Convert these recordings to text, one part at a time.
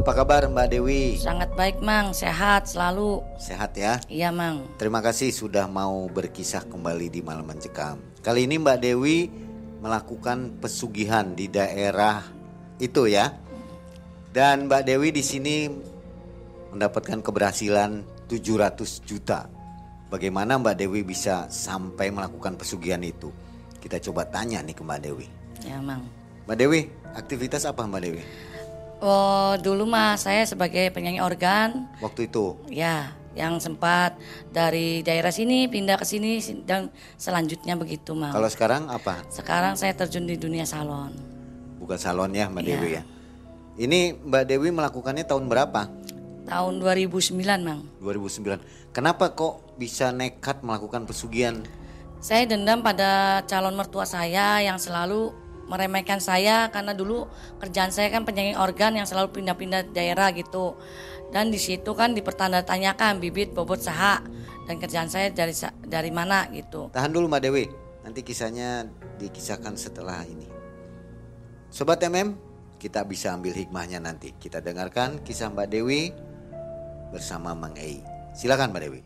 Apa kabar Mbak Dewi? Sangat baik, Mang. Sehat selalu. Sehat ya? Iya, Mang. Terima kasih sudah mau berkisah kembali di Malam Mencekam. Kali ini Mbak Dewi melakukan pesugihan di daerah itu ya. Dan Mbak Dewi di sini mendapatkan keberhasilan 700 juta. Bagaimana Mbak Dewi bisa sampai melakukan pesugihan itu? Kita coba tanya nih ke Mbak Dewi. Ya, Mang. Mbak Dewi, aktivitas apa Mbak Dewi? Oh, dulu mah saya sebagai penyanyi organ, Waktu itu ya, yang sempat dari daerah sini pindah ke sini dan selanjutnya begitu, Mang. kalau sekarang apa? Sekarang saya terjun di dunia salon. Bukan salon ya Mbak Iya. Dewi ya. Ini Mbak Dewi melakukannya tahun berapa? Tahun 2009, Mang. 2009. Kenapa kok bisa nekat melakukan pesugihan? Saya dendam pada calon mertua saya yang selalu meremehkan saya karena dulu kerjaan saya kan penyanyi organ yang selalu pindah-pindah daerah gitu. Dan di situ kan dipertandatanyakan bibit bobot saha dan kerjaan saya dari dari mana gitu. Tahan dulu Mbak Dewi. Nanti kisahnya dikisahkan setelah ini. Sobat MM, kita bisa ambil hikmahnya nanti. Kita dengarkan kisah Mbak Dewi bersama Mang Ei. Silakan Mbak Dewi.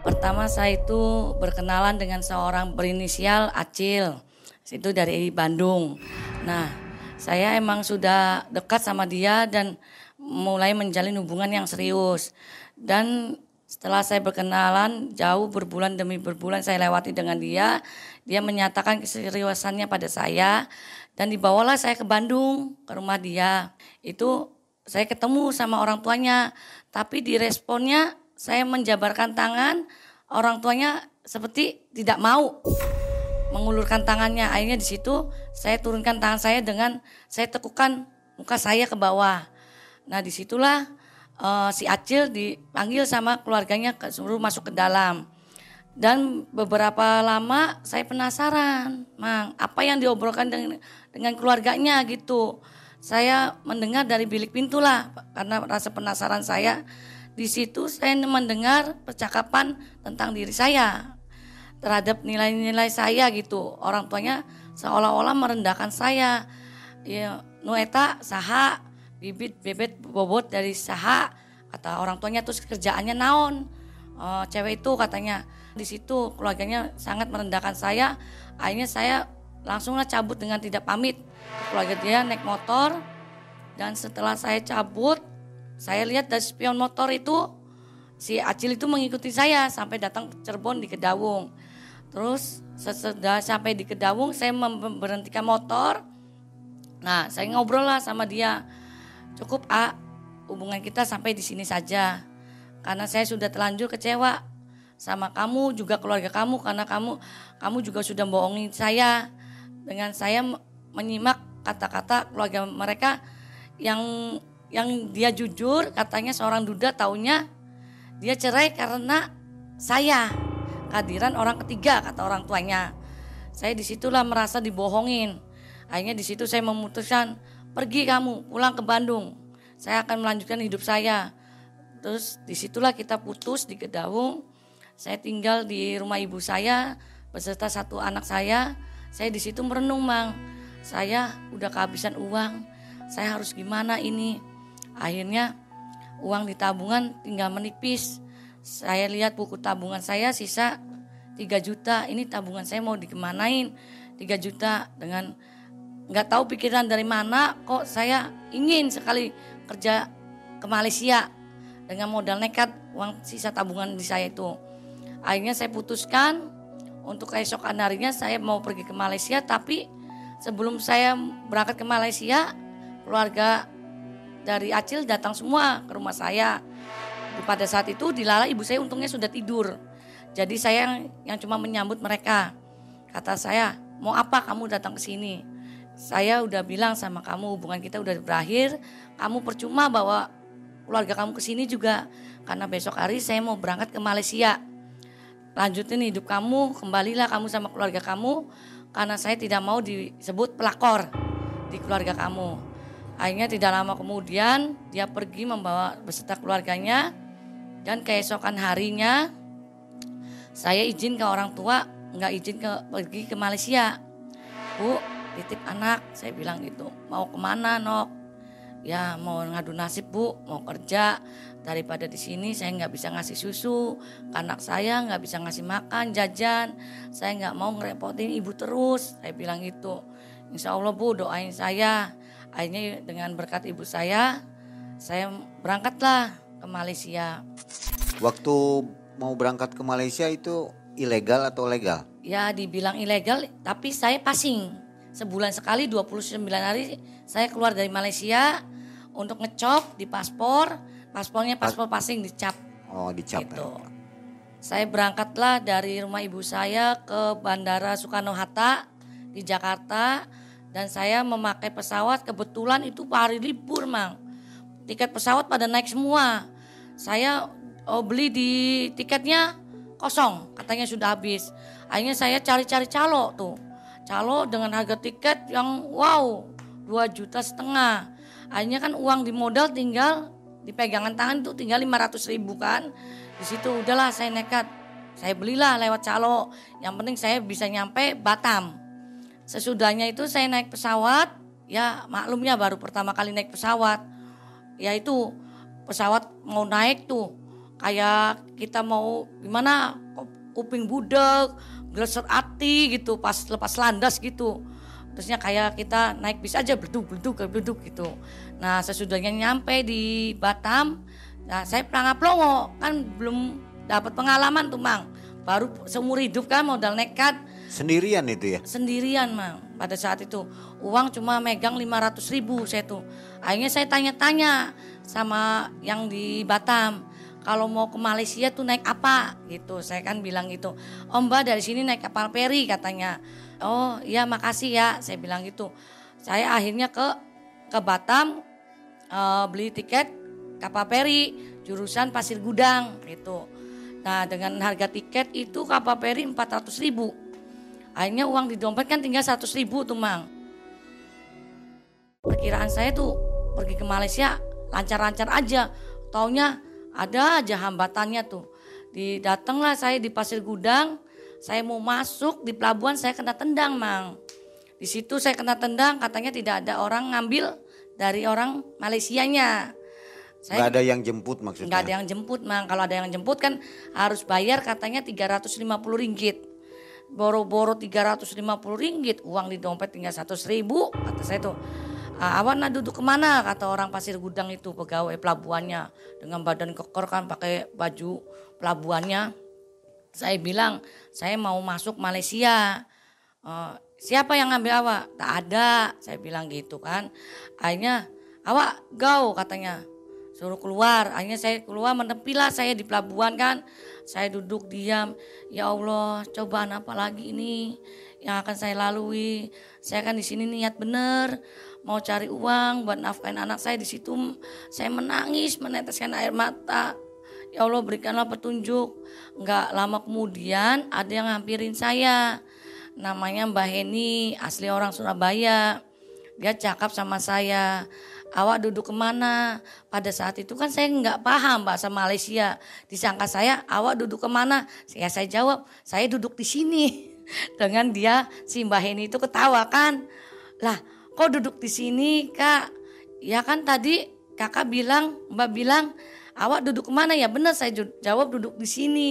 Pertama saya itu berkenalan dengan seorang berinisial Acil. Itu dari Bandung. Nah, saya emang sudah dekat sama dia dan mulai menjalin hubungan yang serius. Dan setelah saya berkenalan jauh berbulan demi berbulan saya lewati dengan dia, dia menyatakan keseriusannya pada saya dan dibawalah saya ke Bandung ke rumah dia. Itu saya ketemu sama orang tuanya, tapi di responnya saya menjabarkan tangan, orang tuanya seperti tidak mau mengulurkan tangannya. Akhirnya di situ saya turunkan tangan saya dengan saya tekukan muka saya ke bawah. Nah di situlah eh, si Acil dipanggil sama keluarganya ke suruh masuk ke dalam. Dan beberapa lama saya penasaran, Mang, apa yang diobrolkan dengan, dengan keluarganya gitu. Saya mendengar dari bilik pintu lah, karena rasa penasaran saya. Di situ saya mendengar percakapan tentang diri saya, terhadap nilai-nilai saya gitu. Orang tuanya seolah-olah merendahkan saya. Ya, nueta saha, bibit bebet bobot dari saha, kata orang tuanya terus kerjaannya naon. Eh, cewek itu katanya di situ keluarganya sangat merendahkan saya. Akhirnya saya langsunglah cabut dengan tidak pamit. Keluarga dia naik motor dan setelah saya cabut, saya lihat dari spion motor itu si Acil itu mengikuti saya sampai datang ke Cirebon di Kedawung. Terus sesudah sampai di Kedawung saya memberhentikan motor. Nah, saya ngobrol lah sama dia. Cukup A, hubungan kita sampai di sini saja. Karena saya sudah terlanjur kecewa sama kamu juga keluarga kamu karena kamu kamu juga sudah bohongin saya dengan saya menyimak kata-kata keluarga mereka yang yang dia jujur katanya seorang duda taunya dia cerai karena saya. Kehadiran orang ketiga kata orang tuanya. Saya di situlah merasa dibohongin. Akhirnya di situ saya memutuskan pergi kamu pulang ke Bandung. Saya akan melanjutkan hidup saya. Terus di situlah kita putus di Kedawung saya tinggal di rumah ibu saya beserta satu anak saya. Saya di situ merenung mang saya udah kehabisan uang. Saya harus gimana ini akhirnya uang di tabungan tinggal menipis. Saya lihat buku tabungan saya sisa 3 juta. Ini tabungan saya mau dikemanain 3 juta dengan nggak tahu pikiran dari mana kok saya ingin sekali kerja ke Malaysia dengan modal nekat uang sisa tabungan di saya itu. Akhirnya saya putuskan untuk keesokan harinya saya mau pergi ke Malaysia tapi sebelum saya berangkat ke Malaysia keluarga dari Acil datang semua ke rumah saya. Pada saat itu Dilala ibu saya untungnya sudah tidur. Jadi saya yang, yang cuma menyambut mereka. Kata saya, mau apa kamu datang ke sini? Saya udah bilang sama kamu hubungan kita udah berakhir. Kamu percuma bawa keluarga kamu ke sini juga. Karena besok hari saya mau berangkat ke Malaysia. Lanjutin hidup kamu, kembalilah kamu sama keluarga kamu. Karena saya tidak mau disebut pelakor di keluarga kamu. Akhirnya tidak lama kemudian dia pergi membawa beserta keluarganya dan keesokan harinya saya izin ke orang tua nggak izin ke pergi ke Malaysia. Bu, titip anak. Saya bilang gitu. Mau ke mana, Nok? Ya mau ngadu nasib bu, mau kerja daripada di sini saya nggak bisa ngasih susu, anak saya nggak bisa ngasih makan, jajan, saya nggak mau ngerepotin ibu terus. Saya bilang gitu. Insya Allah bu doain saya. Akhirnya dengan berkat ibu saya, saya berangkatlah ke Malaysia. Waktu mau berangkat ke Malaysia itu ilegal atau legal? Ya dibilang ilegal, tapi saya passing. Sebulan sekali 29 hari saya keluar dari Malaysia untuk ngecop di paspor. Paspornya paspor passing dicap. Oh dicap Gitu. ya. Saya berangkatlah dari rumah ibu saya ke Bandara Soekarno Hatta di Jakarta dan saya memakai pesawat kebetulan itu hari libur mang. Tiket pesawat pada naik semua. Saya oh, beli di tiketnya kosong katanya sudah habis. Akhirnya saya cari-cari calo tuh. Calo dengan harga tiket yang wow 2 juta setengah. Akhirnya kan uang di modal tinggal di pegangan tangan itu tinggal 500 ribu kan. Di situ udahlah saya nekat. Saya belilah lewat calo. Yang penting saya bisa nyampe Batam Sesudahnya itu saya naik pesawat, ya maklumnya baru pertama kali naik pesawat. Ya itu pesawat mau naik tuh kayak kita mau gimana kuping budek, geleser hati gitu pas lepas landas gitu. Terusnya kayak kita naik bis aja bleduk bleduk bleduk gitu. Nah sesudahnya nyampe di Batam, nah saya pelangap longo kan belum dapat pengalaman tuh mang. Baru seumur hidup kan modal nekat Sendirian itu ya? sendirian mang pada saat itu. Uang cuma megang 500 ribu saya tuh. Akhirnya saya tanya-tanya sama yang di Batam kalau mau ke Malaysia tuh naik apa? Gitu saya kan bilang gitu. Oh mbak dari sini naik kapal peri katanya. Oh iya makasih ya saya bilang gitu. Saya akhirnya ke ke Batam eh, beli tiket kapal peri jurusan Pasir Gudang gitu. Nah dengan harga tiket itu kapal peri 400 ribu Akhirnya uang di dompet kan tinggal 100 ribu tuh mang. Perkiraan saya tuh pergi ke Malaysia lancar-lancar aja. Taunya ada aja hambatannya tuh. Di datanglah saya di Pasir Gudang, saya mau masuk di pelabuhan saya kena tendang mang. Di situ saya kena tendang katanya tidak ada orang ngambil dari orang Malaysianya. Saya Nggak ada yang jemput maksudnya? nggak ada yang jemput mang. Kalau ada yang jemput kan harus bayar katanya 350 ringgit. Boro-boro 350 ringgit, uang di dompet tinggal 100 ribu. Kata saya tuh, "Ah, awak nak duduk ke mana? Kata orang pasir gudang itu pegawai pelabuhannya dengan badan kekor kan pakai baju pelabuhannya. Saya bilang saya mau masuk Malaysia. "Eh, siapa yang ngambil awak? Tak ada. Saya bilang gitu kan. Akhirnya awak gau katanya suruh keluar. Akhirnya saya keluar menepilah saya di pelabuhan kan. Saya duduk diam. Ya Allah, cobaan apa lagi ini yang akan saya lalui? Saya kan di sini niat bener mau cari uang buat nafkahin anak saya di situ. Saya menangis, meneteskan air mata. Ya Allah berikanlah petunjuk. Enggak lama kemudian ada yang hampirin saya. Namanya Mbak Heni, asli orang Surabaya. Dia cakap sama saya, awak duduk ke mana? Pada saat itu kan saya nggak paham bahasa Malaysia. Disangka saya, awak duduk ke mana? Ya saya jawab, saya duduk di sini. Dengan dia, si Mbak Heni itu ketawa kan. Lah, kok duduk di sini kak? Ya kan tadi kakak bilang, mbak bilang, awak duduk ke mana? Ya benar saya jawab duduk di sini.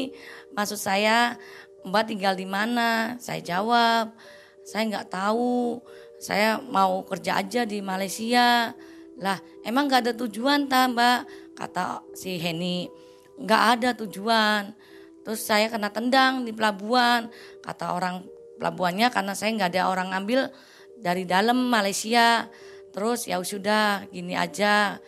Maksud saya, mbak tinggal di mana? Saya jawab, saya nggak tahu. Saya mau kerja aja di Malaysia. Lah, emang nggak ada tujuan tak mbak? Kata si Heni, nggak ada tujuan. Terus saya kena tendang di pelabuhan. Kata orang pelabuhannya karena saya nggak ada orang ngambil dari dalam Malaysia. Terus ya sudah gini aja.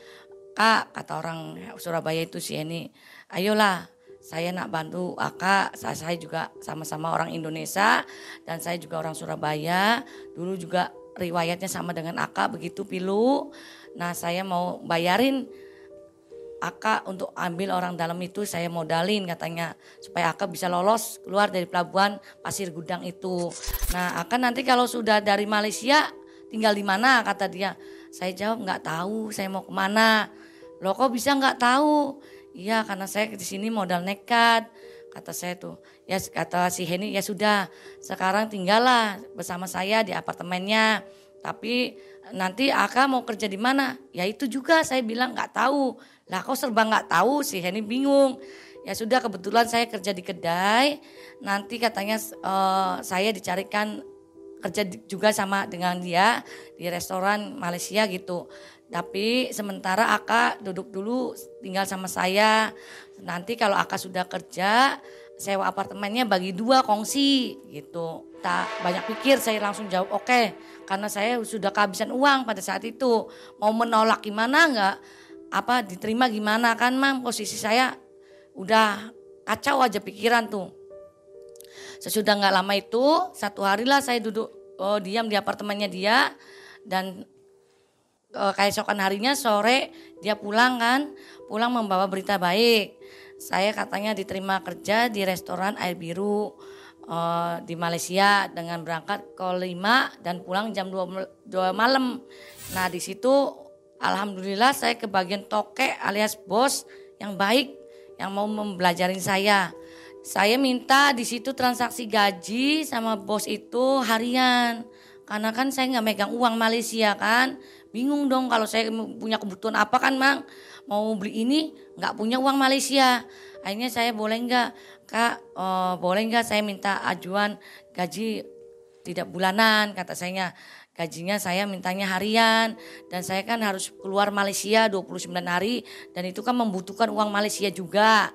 Kak, kata orang Surabaya itu si Heni, ayolah saya nak bantu akak, saya, saya juga sama-sama orang Indonesia dan saya juga orang Surabaya. Dulu juga riwayatnya sama dengan akak begitu pilu. Nah saya mau bayarin akak untuk ambil orang dalam itu saya modalin katanya supaya akak bisa lolos keluar dari pelabuhan pasir gudang itu. Nah akak nanti kalau sudah dari Malaysia tinggal di mana kata dia. Saya jawab nggak tahu saya mau ke mana. Loh kok bisa nggak tahu? Iya karena saya di sini modal nekat Kata saya tuh, ya kata si Heni ya sudah sekarang tinggallah bersama saya di apartemennya. Tapi nanti Aka mau kerja di mana? Ya itu juga saya bilang nggak tahu. Lah kok serba nggak tahu sih Heni bingung. Ya sudah kebetulan saya kerja di kedai. Nanti katanya uh, saya dicarikan kerja juga sama dengan dia di restoran Malaysia gitu. Tapi sementara Aka duduk dulu tinggal sama saya. Nanti kalau Aka sudah kerja, sewa apartemennya bagi dua kongsi gitu. Tak banyak pikir saya langsung jawab oke okay, karena saya sudah kehabisan uang pada saat itu. Mau menolak gimana enggak? Apa diterima gimana kan Mam posisi saya udah kacau aja pikiran tuh. Sesudah nggak lama itu satu hari lah saya duduk oh, diam di apartemennya dia dan uh, keesokan harinya sore dia pulang kan, pulang membawa berita baik. Saya katanya diterima kerja di restoran Air Biru uh, di Malaysia dengan berangkat ke 5 dan pulang jam 2, 2 malam. Nah, di situ alhamdulillah saya kebagian tokek alias bos yang baik yang mau mempelajarin saya. Saya minta di situ transaksi gaji sama bos itu harian. Karena kan saya nggak megang uang Malaysia kan bingung dong kalau saya punya kebutuhan apa kan mang mau beli ini nggak punya uang Malaysia akhirnya saya boleh nggak kak oh, boleh nggak saya minta ajuan gaji tidak bulanan? kata saya. Gajinya saya mintanya harian dan saya kan harus keluar Malaysia 29 hari dan itu kan membutuhkan uang Malaysia juga.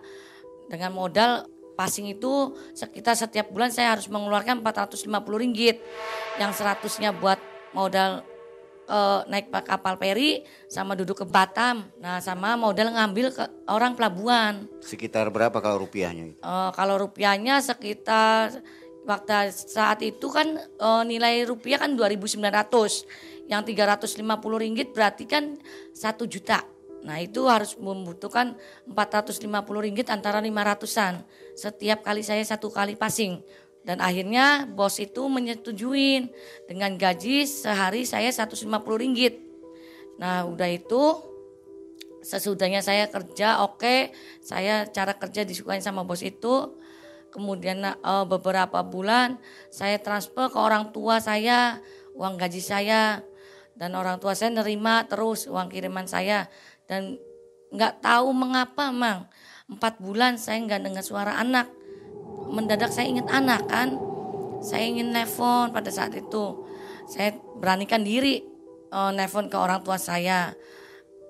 Dengan modal passing itu sekitar setiap bulan saya harus mengeluarkan 450 ringgit yang seratusnya buat modal uh, naik kapal peri sama duduk ke Batam. Nah, sama modal ngambil ke orang pelabuhan. Sekitar berapa kalau rupiahnya? Uh, kalau rupiahnya sekitar waktu saat itu kan uh, nilai rupiah kan 2.900. Yang 350 ringgit berarti kan 1 juta. Nah itu harus membutuhkan 450 ringgit antara 500an setiap kali saya satu kali passing. Dan akhirnya bos itu menyetujuin dengan gaji sehari saya 150 ringgit. Nah udah itu sesudahnya saya kerja oke okay, saya cara kerja disukain sama bos itu. Kemudian uh, beberapa bulan saya transfer ke orang tua saya uang gaji saya dan orang tua saya nerima terus uang kiriman saya dan nggak tahu mengapa mang empat bulan saya nggak dengar suara anak mendadak saya ingat anak kan. Saya ingin nelfon pada saat itu. Saya beranikan diri uh, nelfon ke orang tua saya.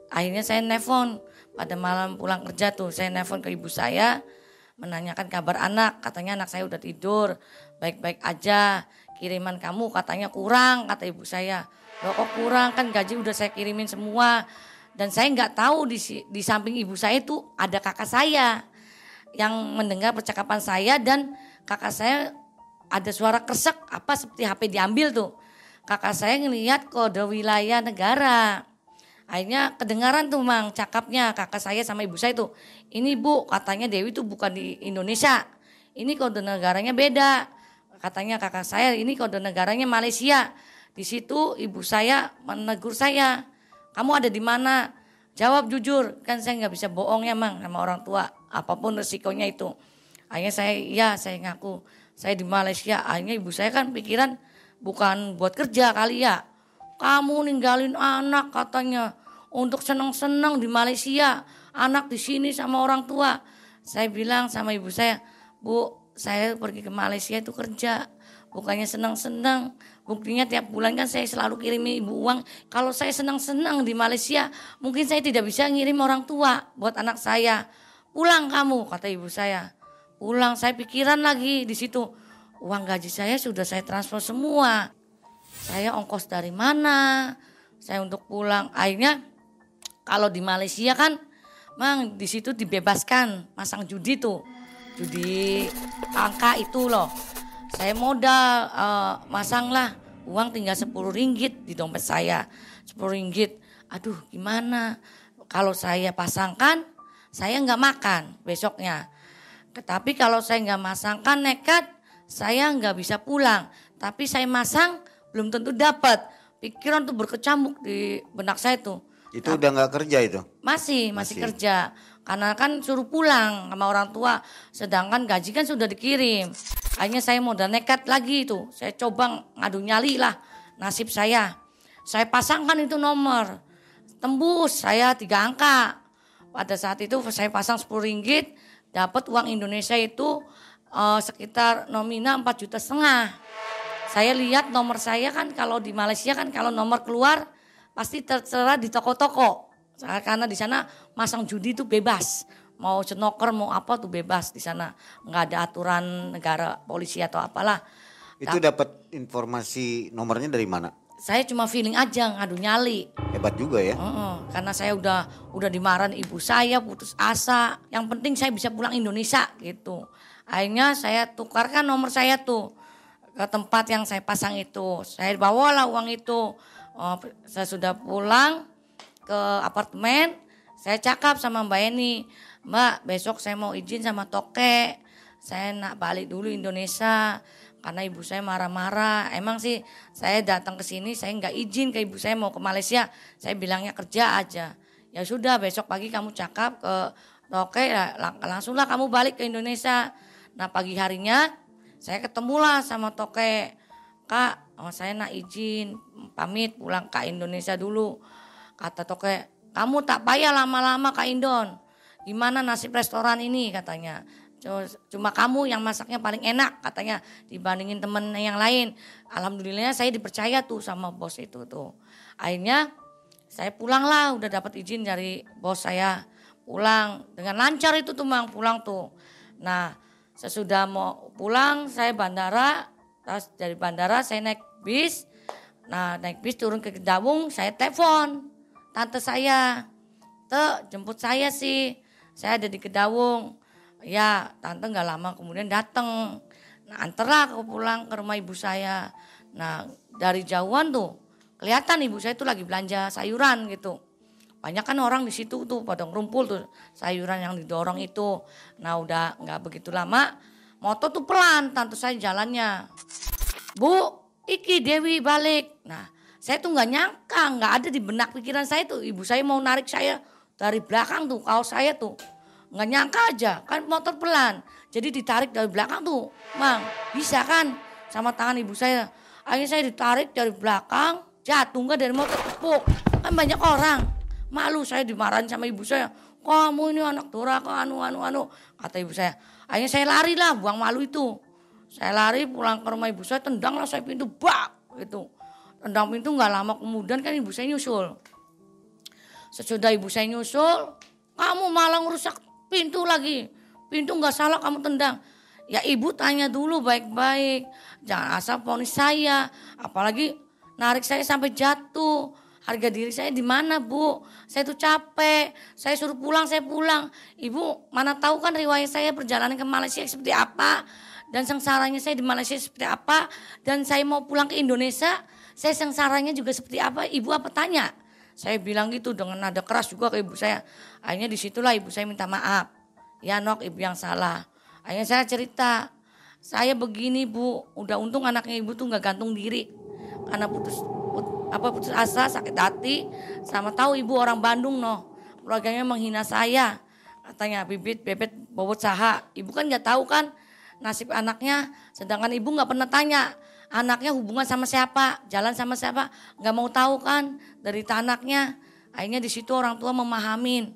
Akhirnya saya nelfon pada malam pulang kerja tuh. Saya nelfon ke ibu saya menanyakan kabar anak. Katanya anak saya udah tidur, baik-baik aja. Kiriman kamu katanya kurang kata ibu saya. Loh kok kurang kan gaji udah saya kirimin semua. Dan saya nggak tahu di, di samping ibu saya itu ada kakak saya yang mendengar percakapan saya dan kakak saya ada suara kresek apa seperti HP diambil tuh. Kakak saya ngelihat kode wilayah negara. Akhirnya kedengaran tuh mang cakapnya kakak saya sama ibu saya tuh. Ini bu katanya Dewi tuh bukan di Indonesia. Ini kode negaranya beda. Katanya kakak saya ini kode negaranya Malaysia. Di situ ibu saya menegur saya. Kamu ada di mana? Jawab jujur, kan saya nggak bisa bohong ya mang sama orang tua, apa pun resikonya itu. Akhirnya saya, ya saya ngaku, saya di Malaysia. Akhirnya ibu saya kan pikiran bukan buat kerja kali ya. Kamu ninggalin anak katanya untuk senang-senang di Malaysia, anak di sini sama orang tua. Saya bilang sama ibu saya, Bu, saya pergi ke Malaysia itu kerja, bukannya senang-senang Buktinya tiap bulan kan saya selalu kirim ibu uang. Kalau saya senang-senang di Malaysia, mungkin saya tidak bisa ngirim orang tua buat anak saya. Pulang kamu, kata ibu saya. Pulang, saya pikiran lagi di situ. Uang gaji saya sudah saya transfer semua. Saya ongkos dari mana? Saya untuk pulang. Akhirnya kalau di Malaysia kan, mang di situ dibebaskan masang judi tuh, judi angka itu loh saya modal uh, masang lah uang tinggal 10 ringgit di dompet saya 10 ringgit aduh gimana kalau saya pasangkan saya nggak makan besoknya tetapi kalau saya nggak masangkan nekat saya nggak bisa pulang tapi saya masang belum tentu dapat pikiran tuh berkecamuk di benak saya tuh itu udah nggak kerja itu masih, masih masih kerja Karena kan suruh pulang sama orang tua, sedangkan gaji kan sudah dikirim. Akhirnya saya modal nekat lagi itu. Saya coba ngadu nyali lah nasib saya. Saya pasangkan itu nomor. Tembus saya tiga angka. Pada saat itu saya pasang 10 ringgit, dapat uang Indonesia itu uh, sekitar nominal 4 juta setengah. Saya lihat nomor saya kan kalau di Malaysia kan kalau nomor keluar pasti tertera di toko-toko. Karena di sana masang judi itu bebas. Mau snoker mau apa tuh bebas di sana. Nggak ada aturan negara polisi atau apalah. Itu dapat informasi nomornya dari mana? Saya cuma feeling aja ngadu nyali. Hebat juga ya. Uh -uh, karena saya udah udah dimarahin ibu saya putus asa. Yang penting saya bisa pulang Indonesia gitu. Akhirnya saya tukarkan nomor saya tuh ke tempat yang saya pasang itu. Saya bawalah uang itu. Oh, saya sudah pulang ke apartemen. Saya cakap sama Mbak Eni, Mbak besok saya mau izin sama Toke. Saya nak balik dulu Indonesia karena ibu saya marah-marah. Emang sih saya datang ke sini saya nggak izin ke ibu saya mau ke Malaysia. Saya bilangnya kerja aja. Ya sudah besok pagi kamu cakap ke Toke lang langsunglah kamu balik ke Indonesia. Nah pagi harinya saya ketemulah sama Toke. Kak, oh saya nak izin pamit pulang ke Indonesia dulu. Kata Toke, kamu tak payah lama-lama Kak Indon. Gimana nasib restoran ini katanya. Cuma kamu yang masaknya paling enak katanya dibandingin temen yang lain. Alhamdulillah saya dipercaya tuh sama bos itu tuh. Akhirnya saya pulang lah udah dapat izin dari bos saya. Pulang dengan lancar itu tuh mang pulang tuh. Nah Sesudah mau pulang saya bandara, terus dari bandara saya naik bis. Nah naik bis turun ke Kedawung, saya telepon tante saya. Te jemput saya sih, saya ada di Kedawung. Ya tante nggak lama kemudian datang. Nah anterlah aku pulang ke rumah ibu saya. Nah dari jauhan tuh kelihatan ibu saya tuh lagi belanja sayuran gitu. Banyak kan orang di situ tuh pada ngumpul tuh sayuran yang didorong itu. Nah udah nggak begitu lama, motor tuh pelan tante saya jalannya. Bu, iki Dewi balik. Nah saya tuh nggak nyangka, nggak ada di benak pikiran saya tuh. Ibu saya mau narik saya dari belakang tuh, kaos saya tuh. Nggak nyangka aja, kan motor pelan. Jadi ditarik dari belakang tuh, Mang, bisa kan? Sama tangan ibu saya. Akhirnya saya ditarik dari belakang, jatuh nggak dari motor tepuk. Kan banyak orang. Malu saya dimarahin sama ibu saya. Kamu ini anak durhaka anu anu anu. Kata ibu saya. Akhirnya saya lari lah buang malu itu. Saya lari pulang ke rumah ibu saya tendang lah saya pintu bak gitu. Tendang pintu nggak lama kemudian kan ibu saya nyusul. Sesudah ibu saya nyusul, kamu malah ngerusak pintu lagi. Pintu nggak salah kamu tendang. Ya ibu tanya dulu baik-baik. Jangan asal ponis saya. Apalagi narik saya sampai jatuh harga diri saya di mana bu saya tuh capek saya suruh pulang saya pulang ibu mana tahu kan riwayat saya perjalanan ke Malaysia seperti apa dan sengsaranya saya di Malaysia seperti apa dan saya mau pulang ke Indonesia saya sengsaranya juga seperti apa ibu apa tanya saya bilang gitu dengan nada keras juga ke ibu saya. Akhirnya di situlah ibu saya minta maaf. Ya nok ibu yang salah. Akhirnya saya cerita saya begini bu. Udah untung anaknya ibu tuh nggak gantung diri. Karena putus apa putus asa sakit hati. Sama tahu ibu orang Bandung noh. Keluarganya menghina saya. Katanya bibit bebet bobot saha. Ibu kan nggak tahu kan nasib anaknya. Sedangkan ibu nggak pernah tanya anaknya hubungan sama siapa jalan sama siapa nggak mau tahu kan dari anaknya akhirnya di situ orang tua memahamin.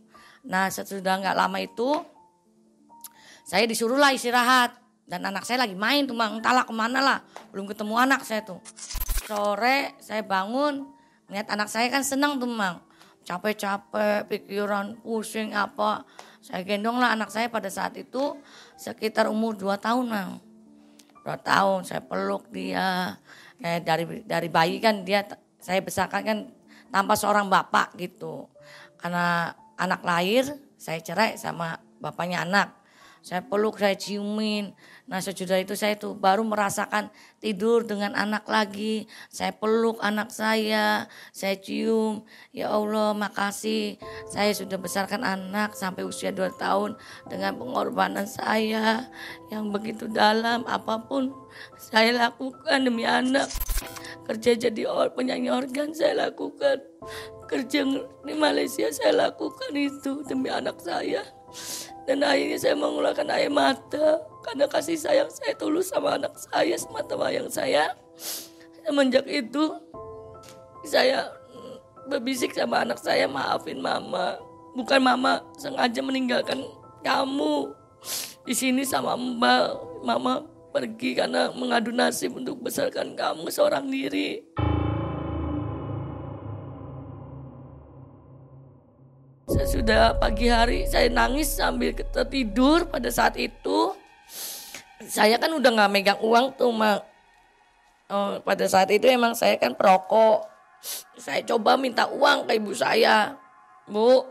Nah sesudah nggak lama itu saya disuruhlah istirahat. Dan anak saya lagi main tuh bang entahlah ke mana lah. Belum ketemu anak saya tuh. Sore saya bangun lihat anak saya kan senang tuh mang. Capek-capek pikiran pusing apa. Saya gendong lah anak saya pada saat itu sekitar umur 2 tahun mang. 2 tahun saya peluk dia. Kayak dari dari bayi kan dia saya besarkan kan tanpa seorang bapak gitu karena anak lahir saya cerai sama bapaknya anak saya peluk, saya ciumin. Nah sesudah itu saya tuh baru merasakan tidur dengan anak lagi. Saya peluk anak saya, saya cium. Ya Allah makasih saya sudah besarkan anak sampai usia 2 tahun dengan pengorbanan saya yang begitu dalam apa pun saya lakukan demi anak. Kerja jadi penyanyi organ saya lakukan. Kerja di Malaysia saya lakukan itu demi anak saya. Dan akhirnya saya mengeluarkan air mata karena kasih sayang saya tulus sama anak saya, sama teman yang saya. Semenjak itu saya berbisik sama anak saya, maafin mama. Bukan mama sengaja meninggalkan kamu di sini sama mbak. Mama pergi karena mengadu nasib untuk besarkan kamu seorang diri. Saya sudah pagi hari saya nangis sambil tertidur pada saat itu. Saya kan udah nggak megang uang tuh mak. Oh, pada saat itu emang saya kan perokok. Saya coba minta uang ke ibu saya. Bu,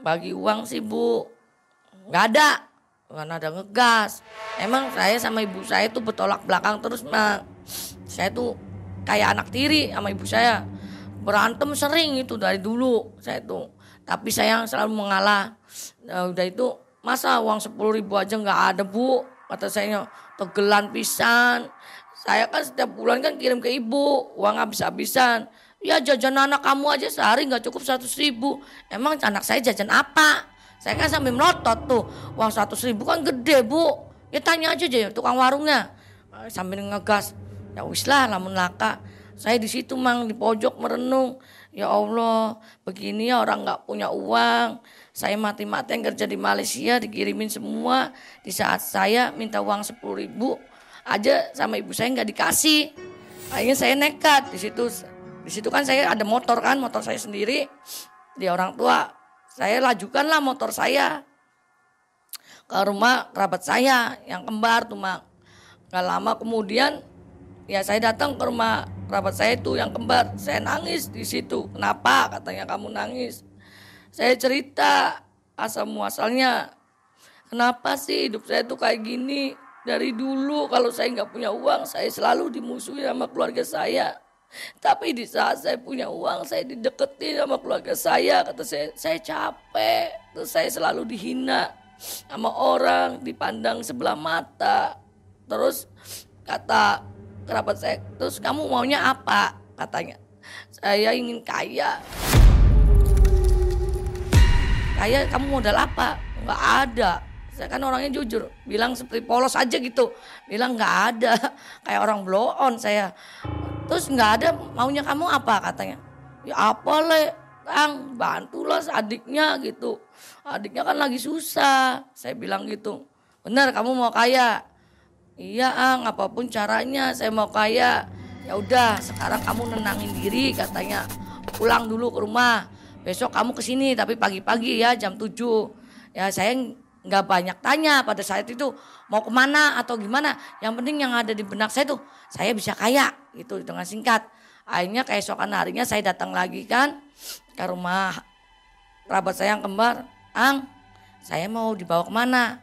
bagi uang sih bu. Nggak ada. Karena ada ngegas. Emang saya sama ibu saya tuh bertolak belakang terus mak. Saya tuh kayak anak tiri sama ibu saya. Berantem sering itu dari dulu saya tuh tapi saya selalu mengalah. Nah, udah itu masa uang sepuluh ribu aja nggak ada bu. Kata saya tegelan pisan. Saya kan setiap bulan kan kirim ke ibu uang habis-habisan. Ya jajan anak kamu aja sehari nggak cukup seratus ribu. Emang anak saya jajan apa? Saya kan sambil melotot tuh. Uang seratus ribu kan gede bu. Ya tanya aja aja tukang warungnya. Sambil ngegas. Ya wis lah lamun laka. Saya di situ mang di pojok merenung. Ya Allah, begini ya orang nggak punya uang. Saya mati-matian kerja di Malaysia, dikirimin semua. Di saat saya minta uang sepuluh ribu aja sama ibu saya nggak dikasih. Akhirnya saya nekat di situ. Di situ kan saya ada motor kan, motor saya sendiri. Di orang tua, saya lajukanlah motor saya. Ke rumah kerabat saya yang kembar tuh mak. Gak lama kemudian ya saya datang ke rumah kerabat saya itu yang kembar. Saya nangis di situ. Kenapa? Katanya kamu nangis. Saya cerita asal muasalnya. Kenapa sih hidup saya tuh kayak gini? Dari dulu kalau saya nggak punya uang saya selalu dimusuhi sama keluarga saya tapi di saat saya punya uang saya dideketin sama keluarga saya. Kata saya saya capek. Terus saya selalu dihina sama orang dipandang sebelah mata. Terus kata kerabat saya terus kamu maunya apa? Katanya saya ingin kaya. Kaya kamu modal apa? Nggak ada. Saya kan orangnya jujur bilang seperti polos aja gitu. Bilang nggak ada. Kayak orang blow on saya terus nggak ada maunya kamu apa katanya ya apa le Kang bantulah adiknya gitu adiknya kan lagi susah saya bilang gitu benar kamu mau kaya Iya ang, apa pun caranya saya mau kaya. Ya udah, sekarang kamu nenangin diri katanya. Pulang dulu ke rumah. Besok kamu ke sini tapi pagi-pagi ya jam 7. Ya saya nggak banyak tanya pada saat itu mau ke mana atau gimana. Yang penting yang ada di benak saya tuh saya bisa kaya gitu dengan singkat. Akhirnya keesokan harinya saya datang lagi kan ke rumah kerabat saya yang kembar. Ang, saya mau dibawa ke mana?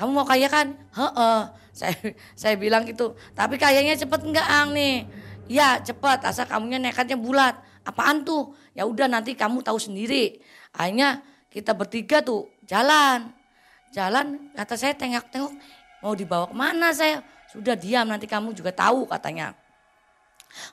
Kamu mau kaya kan? Heeh saya saya bilang gitu. Tapi kayaknya cepet enggak ang nih? Ya cepet, asal kamunya nekatnya bulat. Apaan tuh? Ya udah nanti kamu tahu sendiri. Akhirnya kita bertiga tuh jalan. Jalan kata saya tengok-tengok mau dibawa ke mana saya. Sudah diam nanti kamu juga tahu katanya.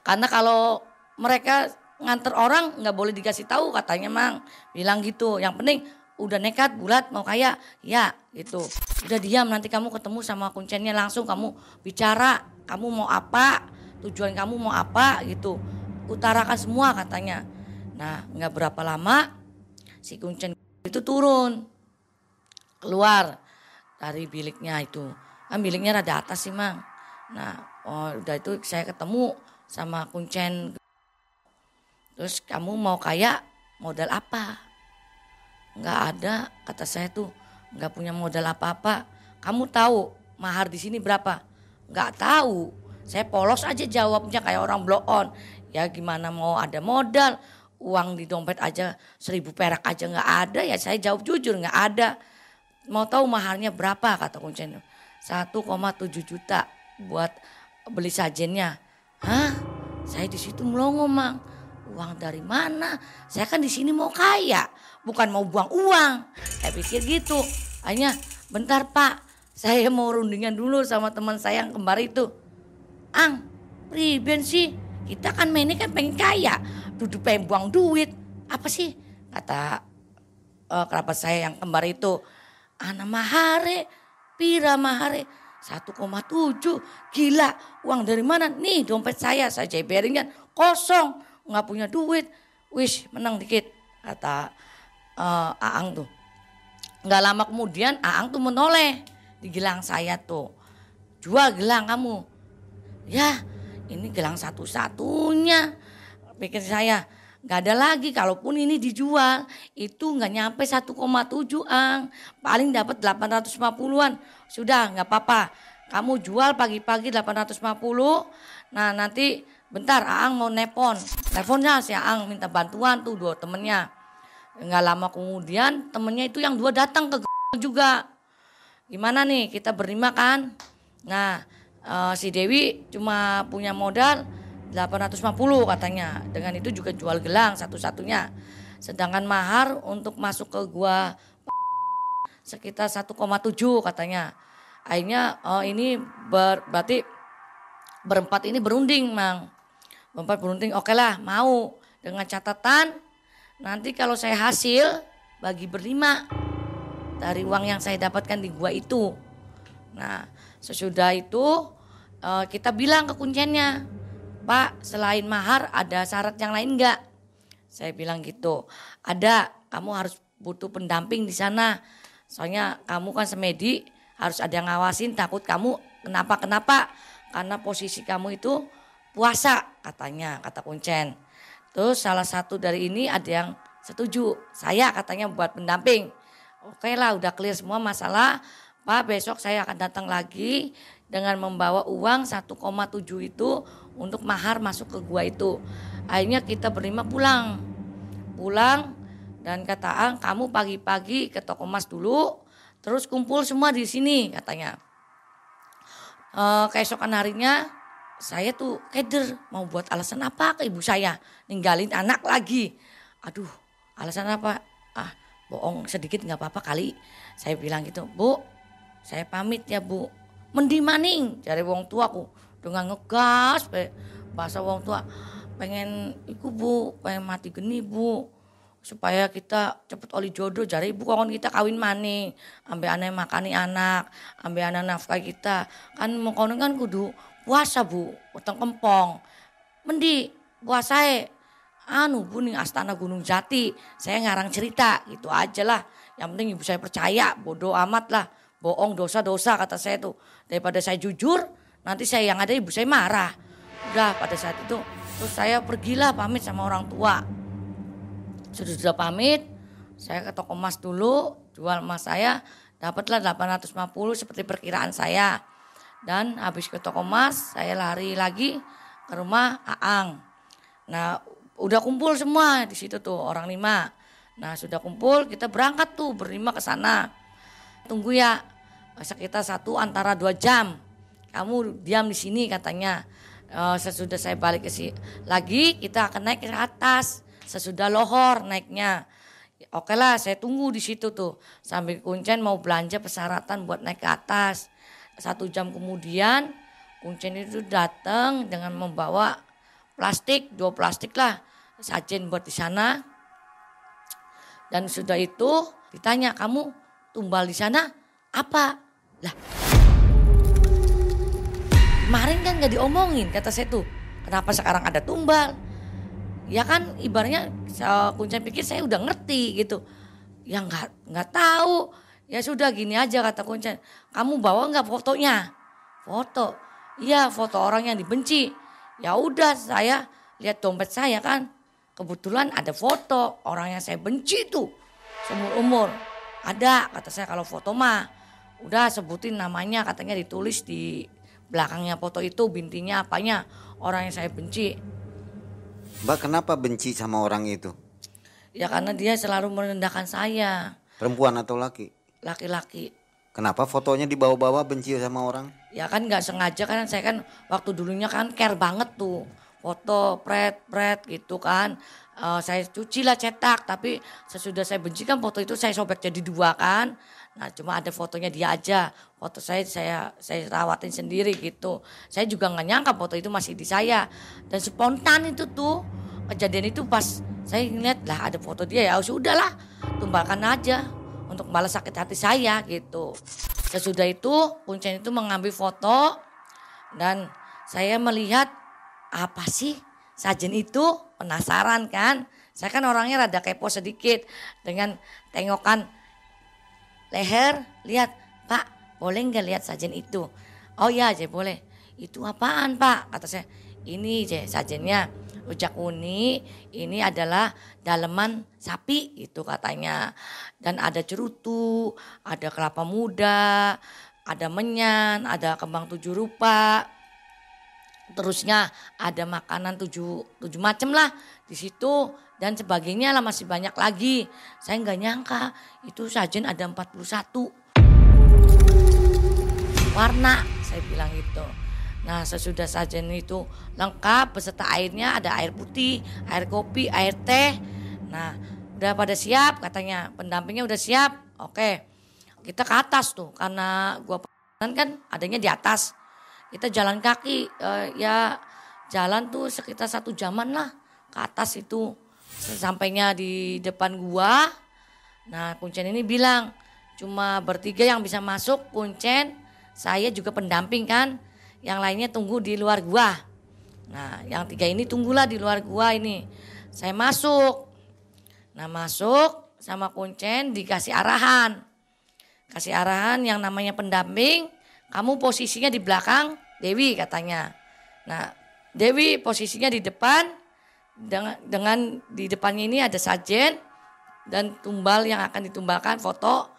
Karena kalau mereka nganter orang nggak boleh dikasih tahu katanya mang. Bilang gitu. Yang penting udah nekat bulat mau kaya ya gitu udah diam nanti kamu ketemu sama kuncennya langsung kamu bicara kamu mau apa tujuan kamu mau apa gitu utarakan semua katanya nah nggak berapa lama si kuncen itu turun keluar dari biliknya itu. Kan biliknya rada atas sih mang. Nah oh, udah itu saya ketemu sama kuncen. Terus kamu mau kaya modal apa? Nggak ada kata saya tuh. Nggak punya modal apa-apa. Kamu tahu mahar di sini berapa? Nggak tahu. Saya polos aja jawabnya kayak orang blow on. Ya gimana mau ada modal? Uang di dompet aja seribu perak aja nggak ada. Ya saya jawab jujur nggak ada mau tahu maharnya berapa kata kuncen 1,7 juta buat beli sajennya hah saya di situ melongo mang uang dari mana saya kan di sini mau kaya bukan mau buang uang. Saya pikir gitu. Hanya bentar pak, saya mau rundingan dulu sama teman saya yang kembar itu. Ang, priben sih? Kita kan mainnya kan pengen kaya, duduk pengen buang duit. Apa sih? Kata uh, kerabat saya yang kembar itu. Ana mahare, pira mahare. 1,7 gila uang dari mana? Nih dompet saya saya jeberin kan kosong. Nggak punya duit. Wish menang dikit kata uh, Aang tuh. Nggak lama kemudian Aang tuh menoleh di gelang saya tuh. Jual gelang kamu. Ya ini gelang satu-satunya. Pikir saya nggak ada lagi kalaupun ini dijual itu nggak nyampe 1,7 ang. Paling dapat 850-an sudah nggak apa-apa. Kamu jual pagi-pagi 850 nah nanti bentar Aang mau nepon. Teleponnya si Aang minta bantuan tuh dua temennya. Nggak lama kemudian temennya itu yang dua datang ke juga. Gimana nih kita berlima kan? Nah uh, si Dewi cuma punya modal 850 katanya. Dengan itu juga jual gelang satu-satunya. Sedangkan mahar untuk masuk ke gua sekitar 1,7 katanya. Akhirnya oh ini ber, berarti berempat ini berunding, Mang. Berempat berunding, oke lah mau. Dengan catatan nanti kalau saya hasil bagi berlima dari uang yang saya dapatkan di gua itu. Nah, sesudah itu uh, kita bilang ke kunciannya, Pak selain mahar ada syarat yang lain enggak? Saya bilang gitu, ada kamu harus butuh pendamping di sana. Soalnya kamu kan semedi harus ada yang ngawasin takut kamu kenapa-kenapa. Karena posisi kamu itu puasa katanya, kata Kuncen. Terus salah satu dari ini ada yang setuju. Saya katanya buat pendamping. Oke lah udah clear semua masalah. Pak besok saya akan datang lagi dengan membawa uang 1,7 itu untuk mahar masuk ke gua itu. Akhirnya kita berlima pulang. Pulang dan kata Ang, kamu pagi-pagi ke toko emas dulu, terus kumpul semua di sini katanya. E, keesokan harinya saya tuh keder mau buat alasan apa ke ibu saya ninggalin anak lagi. Aduh, alasan apa? Ah, bohong sedikit nggak apa-apa kali. Saya bilang gitu, Bu, saya pamit ya Bu. Mendi maning cari wong tua aku dengan ngegas bahasa wong tua pengen iku bu pengen mati geni bu. Supaya kita cepet oli jodoh. Cari ibu kon kita kawin maning. Ambil aneh makani anak ambil anak nafkah kita. Kan mau kan kudu puasa bu. Utang kempong. Mendi puasa e anu bu nih astana gunung jati. Saya ngarang cerita gitu aja lah. Yang penting ibu saya percaya bodoh amat lah bohong dosa-dosa kata saya tuh. Daripada saya jujur nanti saya yang ada ibu saya marah. Udah pada saat itu terus saya pergilah pamit sama orang tua. Sudah sudah pamit saya ke toko emas dulu jual emas saya dapatlah 850 seperti perkiraan saya. Dan habis ke toko emas saya lari lagi ke rumah Aang. Nah udah kumpul semua di situ tuh orang lima. Nah sudah kumpul kita berangkat tuh berlima ke sana. Tunggu ya sekitar satu antara dua jam. Kamu diam di sini katanya. Uh, sesudah saya balik ke sini lagi kita akan naik ke atas. Sesudah lohor naiknya. Oke lah saya tunggu di situ tuh. Sambil kuncen mau belanja persyaratan buat naik ke atas. Satu jam kemudian kuncen itu datang dengan membawa plastik, dua plastik lah. Sajen buat di sana. Dan sudah itu ditanya kamu tumbal di sana apa? Lah, kemarin kan gak diomongin kata saya tuh. Kenapa sekarang ada tumbal? Ya kan ibaratnya kuncen pikir saya udah ngerti gitu. Ya nggak nggak tahu. Ya sudah gini aja kata kuncen. Kamu bawa nggak fotonya? Foto. Iya foto orang yang dibenci. Ya udah saya lihat dompet saya kan. Kebetulan ada foto orang yang saya benci tuh. Seumur umur. Ada kata saya kalau foto mah udah sebutin namanya katanya ditulis di belakangnya foto itu bintinya apanya orang yang saya benci. Mbak kenapa benci sama orang itu? Ya karena dia selalu merendahkan saya. Perempuan atau laki? Laki-laki. Kenapa fotonya dibawa-bawa benci sama orang? Ya kan nggak sengaja kan saya kan waktu dulunya kan care banget tuh foto pret pret gitu kan. Uh, saya cuci lah cetak tapi sesudah saya benci kan foto itu saya sobek jadi dua kan Nah, cuma ada fotonya dia aja. Foto saya saya saya rawatin sendiri gitu. Saya juga nggak nyangka foto itu masih di saya. Dan spontan itu tuh kejadian itu pas saya ngeliat lah ada foto dia ya sudahlah tumbalkan aja untuk balas sakit hati saya gitu. Sesudah itu kuncen itu mengambil foto dan saya melihat apa sih sajen itu penasaran kan. Saya kan orangnya rada kepo sedikit dengan tengokan leher lihat Pak boleh nggak lihat sajen itu? Oh iya aja boleh. Itu apaan Pak? Kata saya ini aja sajennya rujak uni ini adalah daleman sapi itu katanya dan ada cerutu ada kelapa muda ada menyan ada kembang tujuh rupa terusnya ada makanan tujuh tujuh macam lah di situ dan sebagainya lah masih banyak lagi saya nggak nyangka itu sajen ada 41 warna saya bilang itu Nah sesudah sajen itu lengkap beserta airnya ada air putih, air kopi, air teh. Nah udah pada siap katanya pendampingnya udah siap. Oke kita ke atas tuh karena gua kan adanya di atas. Kita jalan kaki uh, ya jalan tuh sekitar satu jaman lah ke atas itu. Sampainya di depan gua. Nah kuncen ini bilang cuma bertiga yang bisa masuk kuncen. Saya juga pendamping kan yang lainnya tunggu di luar gua. Nah, yang tiga ini tunggulah di luar gua ini. Saya masuk. Nah, masuk sama kuncen dikasih arahan. Kasih arahan yang namanya pendamping, kamu posisinya di belakang Dewi katanya. Nah, Dewi posisinya di depan dengan, dengan di depannya ini ada sajen dan tumbal yang akan ditumbalkan foto.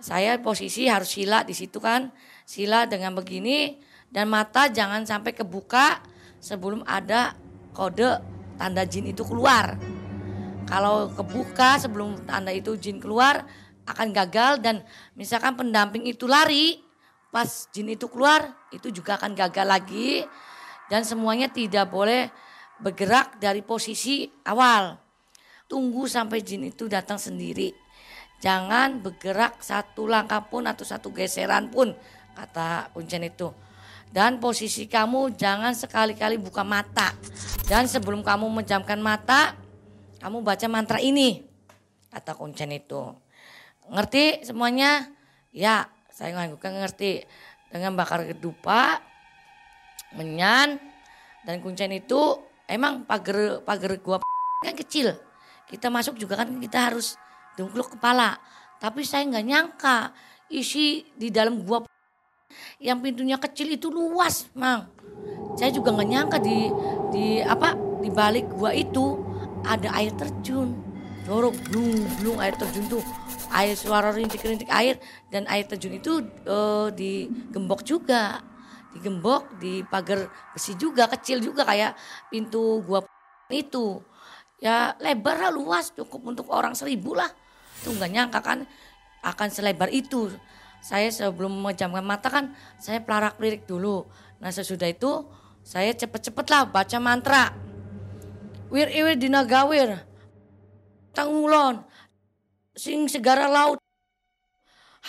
Saya posisi harus sila di situ kan. Sila dengan begini dan mata jangan sampai kebuka sebelum ada kode tanda jin itu keluar. Kalau kebuka sebelum tanda itu jin keluar akan gagal dan misalkan pendamping itu lari pas jin itu keluar itu juga akan gagal lagi dan semuanya tidak boleh bergerak dari posisi awal. Tunggu sampai jin itu datang sendiri. Jangan bergerak satu langkah pun atau satu geseran pun kata kuncen itu. Dan posisi kamu jangan sekali-kali buka mata. Dan sebelum kamu menjamkan mata, kamu baca mantra ini. Kata kuncen itu. Ngerti semuanya? Ya, saya nganggukkan ngerti. Dengan bakar kedupa, menyan, dan kuncen itu emang pagar pagar gua kan kecil. Kita masuk juga kan kita harus dungkluk kepala. Tapi saya nggak nyangka isi di dalam gua yang pintunya kecil itu luas, Mang. Saya juga nggak nyangka di di apa di balik gua itu ada air terjun. Dorok blung blung air terjun tuh. Air suara rintik-rintik air dan air terjun itu uh, digembok juga. Digembok di pagar besi juga kecil juga kayak pintu gua itu. Ya lebar lah luas cukup untuk orang seribu lah. Tuh nggak nyangka kan akan selebar itu saya sebelum memejamkan mata kan saya pelarak lirik dulu. Nah sesudah itu saya cepet-cepet lah baca mantra. Wir iwir dina gawir. Tangulon. Sing segara laut.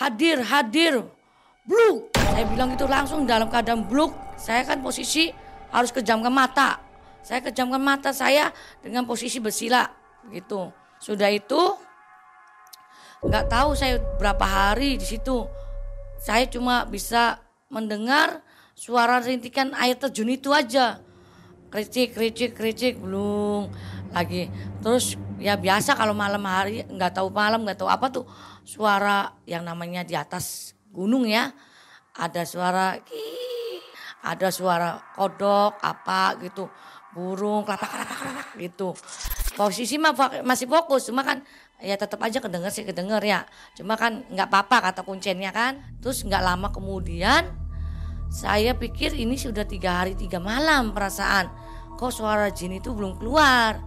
Hadir, hadir. Bluk. Saya bilang itu langsung dalam keadaan bluk. Saya kan posisi harus kejamkan mata. Saya kejamkan mata saya dengan posisi bersila. Gitu. Sudah itu nggak tahu saya berapa hari di situ saya cuma bisa mendengar suara rintikan air terjun itu aja. Kericik, kericik, kericik, belum lagi. Terus ya biasa kalau malam hari nggak tahu malam nggak tahu apa tuh suara yang namanya di atas gunung ya. Ada suara ada suara kodok apa gitu. Burung kelapak gitu. Posisi mah masih fokus cuma kan ya tetap aja kedenger sih kedenger ya. Cuma kan nggak apa-apa kata kuncennya kan. Terus nggak lama kemudian saya pikir ini sudah tiga hari tiga malam perasaan. Kok suara jin itu belum keluar?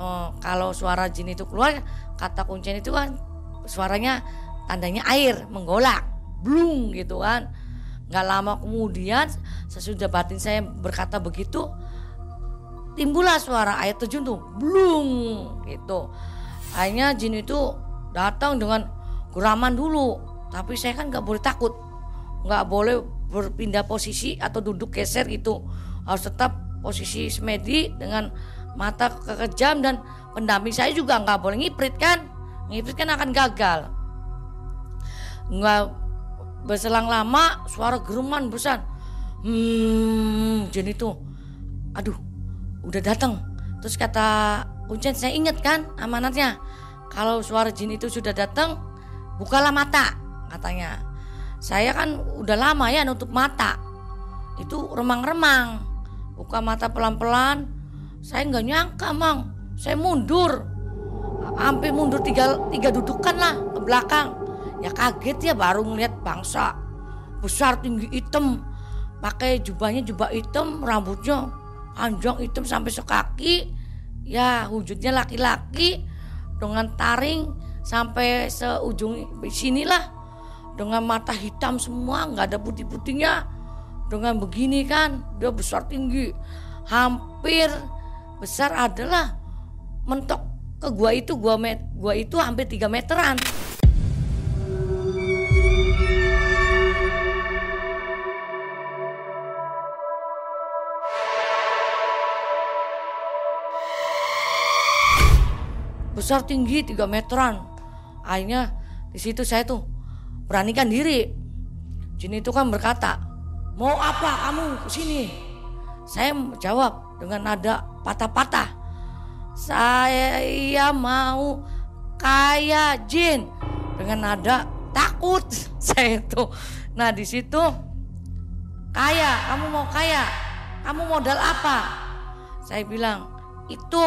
Oh, kalau suara jin itu keluar kata kuncen itu kan suaranya tandanya air menggolak blung gitu kan nggak lama kemudian sesudah batin saya berkata begitu timbullah suara air terjun tuh blung gitu Akhirnya jin itu datang dengan geraman dulu. Tapi saya kan nggak boleh takut. Nggak boleh berpindah posisi atau duduk geser gitu. Harus tetap posisi semedi dengan mata kekejam dan pendamping saya juga nggak boleh ngiprit kan. Ngiprit kan akan gagal. nggak berselang lama suara geruman besar. Hmm jin itu aduh udah datang terus kata Kuncen saya ingat kan amanatnya? Kalau suara jin itu sudah datang bukalah mata katanya. Saya kan udah lama ya nutup mata. Itu remang-remang buka mata pelan-pelan. Saya nggak nyangka mang. Saya mundur. Hampir mundur tiga, tiga dudukan lah ke belakang ya kaget ya baru ngeliat bangsa besar tinggi hitam. Pakai jubahnya jubah hitam rambutnya panjang hitam sampai sekaki. Ya wujudnya laki-laki dengan taring sampai seujung sinilah. Dengan mata hitam semua nggak ada putih-putihnya. Dengan begini kan dia besar tinggi. Hampir besar adalah mentok ke gua itu gua met, gua itu hampir 3 meteran besar tinggi 3 meteran. Akhirnya di situ saya tuh beranikan diri. Jin itu kan berkata, mau apa kamu ke sini? Saya jawab dengan nada patah-patah. Saya mau kaya jin dengan nada takut saya itu. Nah di situ kaya, kamu mau kaya, kamu modal apa? Saya bilang itu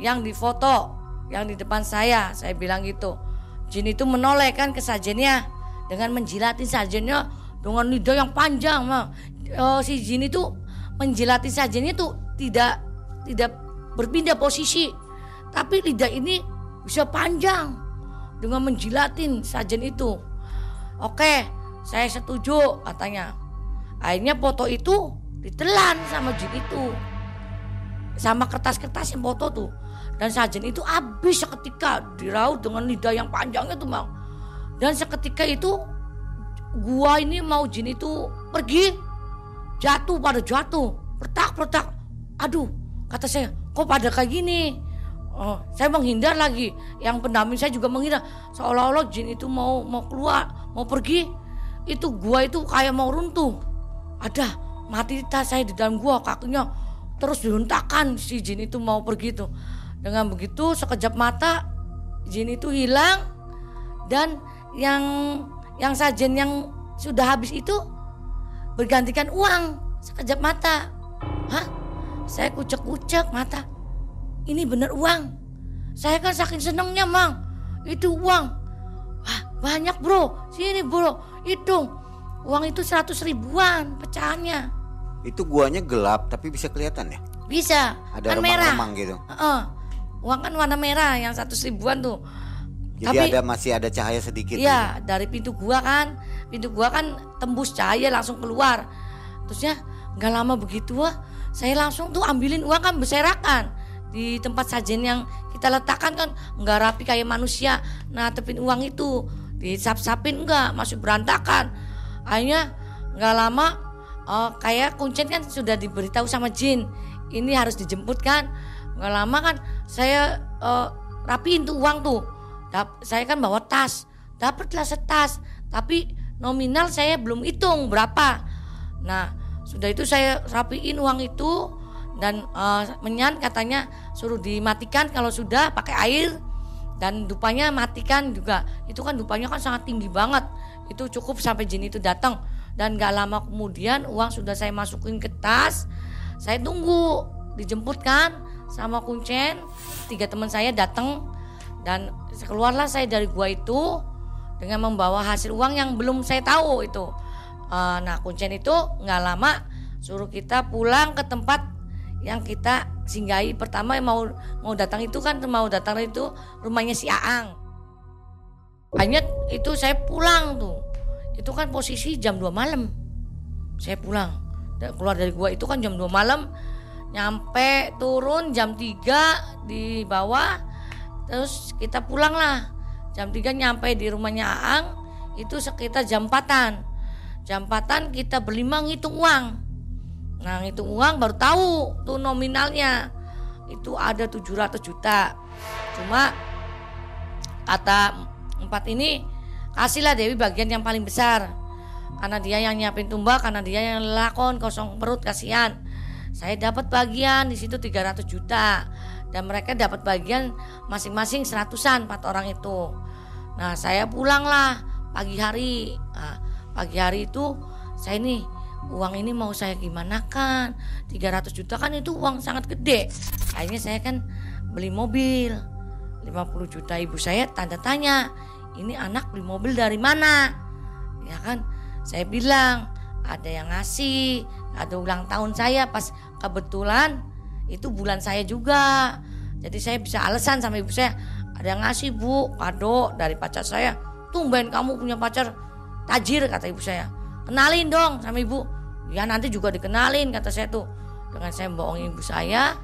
yang difoto yang di depan saya. Saya bilang gitu. Jin itu menoleh kan ke sajennya dengan menjilatin sajennya dengan lidah yang panjang. Mah. Oh, si jin itu menjilati sajennya itu tidak tidak berpindah posisi. Tapi lidah ini bisa panjang dengan menjilatin sajen itu. Oke, saya setuju katanya. Akhirnya foto itu ditelan sama jin itu. Sama kertas-kertas yang foto tuh dan sajen itu habis seketika diraut dengan lidah yang panjangnya tuh bang. Dan seketika itu gua ini mau jin itu pergi jatuh pada jatuh pertak pertak aduh kata saya kok pada kayak gini? Oh, saya menghindar lagi. Yang pendamping saya juga menghindar. Seolah-olah jin itu mau mau keluar mau pergi. Itu gua itu kayak mau runtuh. Ada mati tas saya di dalam gua kakinya terus dihuntakan si jin itu mau pergi tuh dengan begitu sekejap mata jin itu hilang dan yang yang sajen yang sudah habis itu bergantikan uang sekejap mata. Hah? Saya kucek-kucek mata. Ini bener uang. Saya kan saking senengnya, Mang. Itu uang. Wah, banyak, Bro. Sini, Bro. Hitung. Uang itu seratus ribuan pecahannya. Itu guanya gelap tapi bisa kelihatan ya? Bisa. Ada kan merah. gitu. Uh, uang kan warna merah yang satu ribuan tuh. Jadi Tapi, ada masih ada cahaya sedikit. Iya, gitu. dari pintu gua kan, pintu gua kan tembus cahaya langsung keluar. Terusnya nggak lama begitu wah, saya langsung tuh ambilin uang kan berserakan di tempat sajen yang kita letakkan kan nggak rapi kayak manusia. Nah, tepin uang itu disap-sapin enggak, masih berantakan. Akhirnya nggak lama uh, kayak kuncen kan sudah diberitahu sama jin, ini harus dijemput kan nggak lama kan saya uh, rapiin tuh uang tuh. Dap, saya kan bawa tas. Dapatlah setas tapi nominal saya belum hitung berapa. Nah sudah itu saya rapiin uang itu dan uh, menyan katanya suruh dimatikan kalau sudah pakai air dan dupanya matikan juga. Itu kan dupanya kan sangat tinggi banget. Itu cukup sampai jin itu datang. Dan gak lama kemudian uang sudah saya masukin ke tas saya tunggu dijemput kan sama Kuncen. Tiga teman saya datang dan keluarlah saya dari gua itu dengan membawa hasil uang yang belum saya tahu itu. Uh, nah Kuncen itu nggak lama suruh kita pulang ke tempat yang kita singgahi. Pertama mau mau datang itu kan mau datang itu rumahnya si Aang. Hanya itu saya pulang tuh. Itu kan posisi jam 2 malam. Saya pulang. Keluar dari gua itu kan jam 2 malam nyampe turun jam 3 di bawah terus kita pulang lah jam 3 nyampe di rumahnya Aang itu sekitar jam 4 jam 4 kita berlima ngitung uang. Nah ngitung uang baru tahu tuh nominalnya. Itu ada 700 juta. Cuma kata empat ini kasihlah Dewi bagian yang paling besar. Karena dia yang nyiapin tumbal karena dia yang lakon kosong perut kasihan saya dapat bagian di situ 300 juta. Dan mereka dapat bagian masing-masing seratusan empat orang itu. Nah saya pulanglah pagi hari. Nah, pagi hari itu saya nih uang ini mau saya gimana kan 300 juta kan itu uang sangat gede. Akhirnya saya kan beli mobil. 50 juta ibu saya tanda tanya ini anak beli mobil dari mana? Ya kan saya bilang ada yang ngasih ada ulang tahun saya pas kebetulan itu bulan saya juga. Jadi saya bisa alasan sama ibu saya ada yang ngasih bu kado dari pacar saya. Tumben kamu punya pacar tajir kata ibu saya. Kenalin dong sama ibu. Ya nanti juga dikenalin kata saya tuh. Dengan saya bohongin ibu saya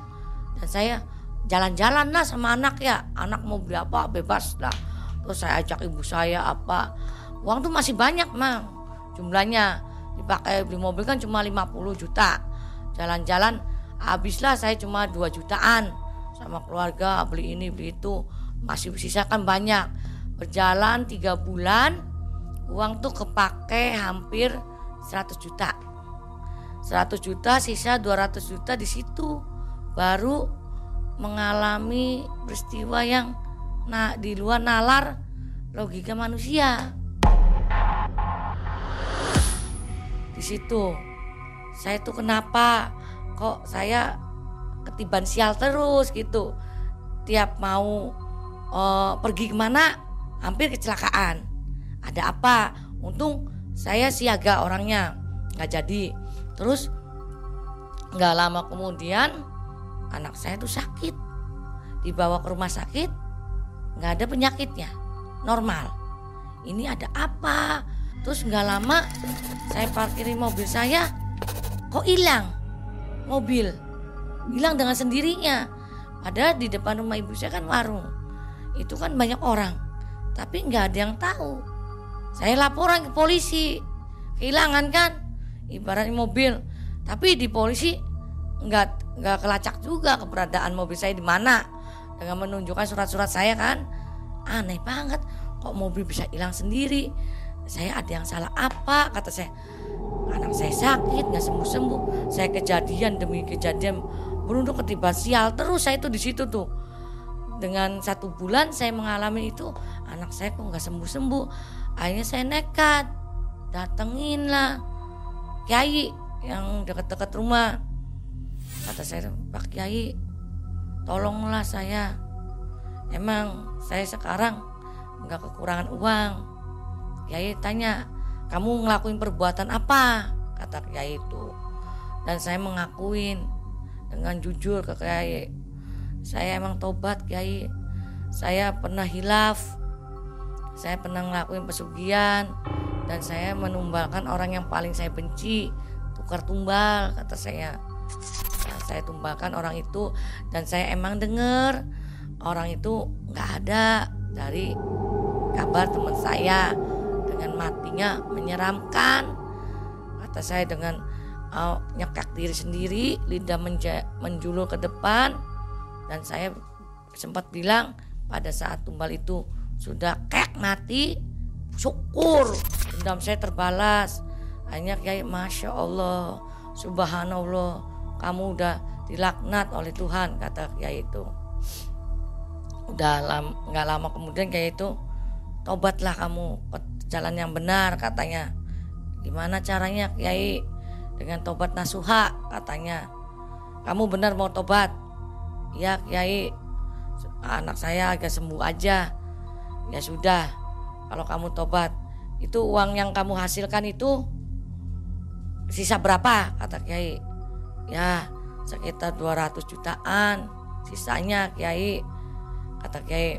dan saya jalan-jalan lah sama anak ya. Anak mau beli apa bebas lah. Terus saya ajak ibu saya apa. Uang tuh masih banyak mang. Jumlahnya dipakai beli mobil kan cuma 50 juta jalan-jalan habislah saya cuma 2 jutaan. Sama keluarga beli ini beli itu. Masih sisa kan banyak. Berjalan tiga bulan uang tuh kepake hampir 100 juta. 100 juta sisa 200 juta di situ. Baru mengalami peristiwa yang nah di luar nalar logika manusia. Di situ saya tuh kenapa? Kok saya ketiban sial terus gitu. Tiap mau uh, pergi ke mana hampir kecelakaan. Ada apa? Untung saya siaga orangnya nggak jadi. Terus nggak lama kemudian anak saya tuh sakit. Dibawa ke rumah sakit nggak ada penyakitnya. Normal. Ini ada apa? Terus nggak lama saya parkirin mobil saya kok hilang mobil hilang dengan sendirinya. Padahal di depan rumah ibu saya kan warung. Itu kan banyak orang. Tapi nggak ada yang tahu. Saya laporan ke polisi. Kehilangan kan? Ibarat mobil. Tapi di polisi nggak nggak kelacak juga keberadaan mobil saya di mana. Dengan menunjukkan surat-surat saya kan. Aneh banget. Kok mobil bisa hilang sendiri? Saya ada yang salah apa? Kata saya. Anak saya sakit nggak sembuh-sembuh. Saya kejadian demi kejadian beruntung ketiba sial terus saya itu di situ tuh dengan satu bulan saya mengalami itu anak saya kok nggak sembuh sembuh akhirnya saya nekat datengin lah kiai yang dekat-dekat rumah kata saya pak kiai tolonglah saya emang saya sekarang nggak kekurangan uang kiai tanya kamu ngelakuin perbuatan apa? kata kiai itu. Dan saya mengakuin dengan jujur ke kiai saya emang tobat kiai saya pernah hilaf saya pernah ngelakuin pesugihan dan saya menumbalkan orang yang paling saya benci tukar tumbal kata saya. Nah, saya tumbalkan orang itu dan saya emang dengar orang itu nggak ada dari kabar teman saya dengan matinya menyeramkan kata saya dengan uh, nyekak diri sendiri, lidah menja, menjulur ke depan dan saya sempat bilang pada saat tumbal itu sudah kek mati, syukur dendam saya terbalas. Hanya kayak masya Allah, subhanallah, kamu udah dilaknat oleh Tuhan kata kiai itu. Udah lam, nggak lama kemudian kayak itu tobatlah kamu jalan yang benar katanya. Gimana caranya kiai? dengan tobat nasuha katanya. Kamu benar mau tobat? Ya kiai. Anak saya agak sembuh aja. Ya sudah kalau kamu tobat. Itu uang yang kamu hasilkan itu sisa berapa? Kata kiai. Ya sekitar 200 jutaan sisanya kiai. Kata kiai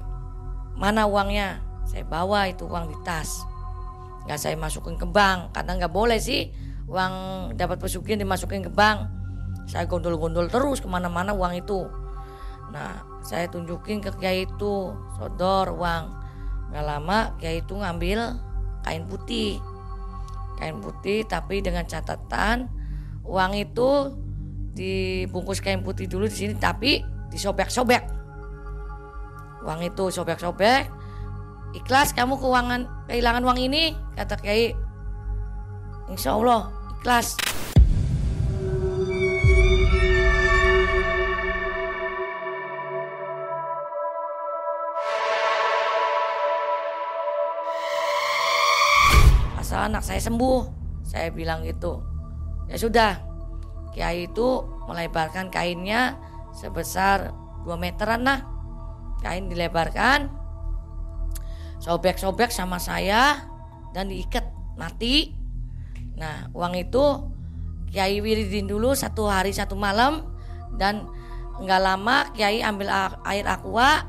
mana uangnya? Saya bawa itu uang di tas nggak saya masukin ke bank. Karena nggak boleh sih uang dapat pesugihan dimasukin ke bank. Saya gondol-gondol terus ke mana-mana uang itu. Nah saya tunjukin ke kiai itu sodor uang. Nggak lama kiai itu ngambil kain putih. Kain putih tapi dengan catatan uang itu dibungkus kain putih dulu di sini tapi disobek-sobek. Uang itu sobek-sobek ikhlas kamu keuangan kehilangan uang ini kata Kiai. Insya Allah ikhlas. Asal anak saya sembuh saya bilang gitu. Ya sudah Kiai itu melebarkan kainnya sebesar 2 meteran lah. Kain dilebarkan sobek-sobek sama saya dan diikat mati. Nah uang itu Kiai wiridin dulu satu hari satu malam dan nggak lama Kiai ambil air aqua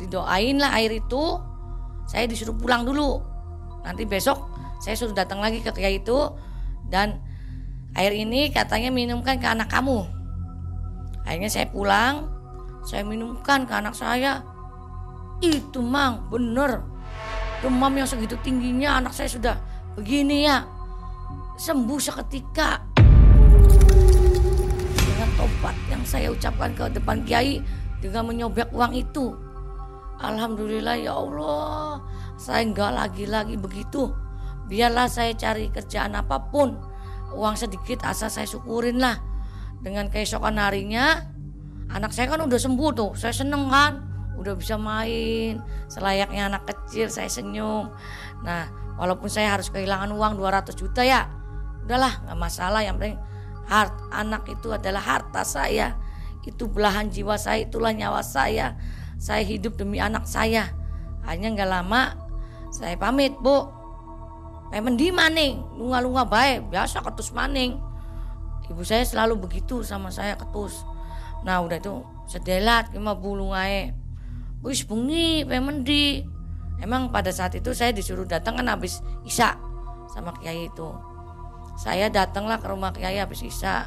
didoain lah air itu. Saya disuruh pulang dulu. Nanti besok saya suruh datang lagi ke Kiai itu dan air ini katanya minumkan ke anak kamu. Akhirnya saya pulang saya minumkan ke anak saya. Itu mang bener. Demam yang segitu tingginya anak saya sudah begini ya. Sembuh seketika. Dengan tobat yang saya ucapkan ke depan kiai dengan menyobek uang itu. Alhamdulillah ya Allah. Saya enggak lagi-lagi begitu. Biarlah saya cari kerjaan apa pun. Uang sedikit asal saya syukurin lah. Dengan keesokan harinya anak saya kan udah sembuh tuh saya seneng kan udah bisa main. Selayaknya anak kecil saya senyum. Nah walaupun saya harus kehilangan uang 200 juta ya udahlah nggak masalah. Yang penting hart anak itu adalah harta saya. Itu belahan jiwa saya itulah nyawa saya. Saya hidup demi anak saya. Hanya nggak lama saya pamit bu. Pemendi maning, lunga-lunga baik, biasa ketus maning. Ibu saya selalu begitu sama saya ketus. Nah udah itu sedelat kima bulung ae wis bengi pemendi emang pada saat itu saya disuruh datang kan habis isya sama kiai itu. Saya datanglah ke rumah kiai habis isya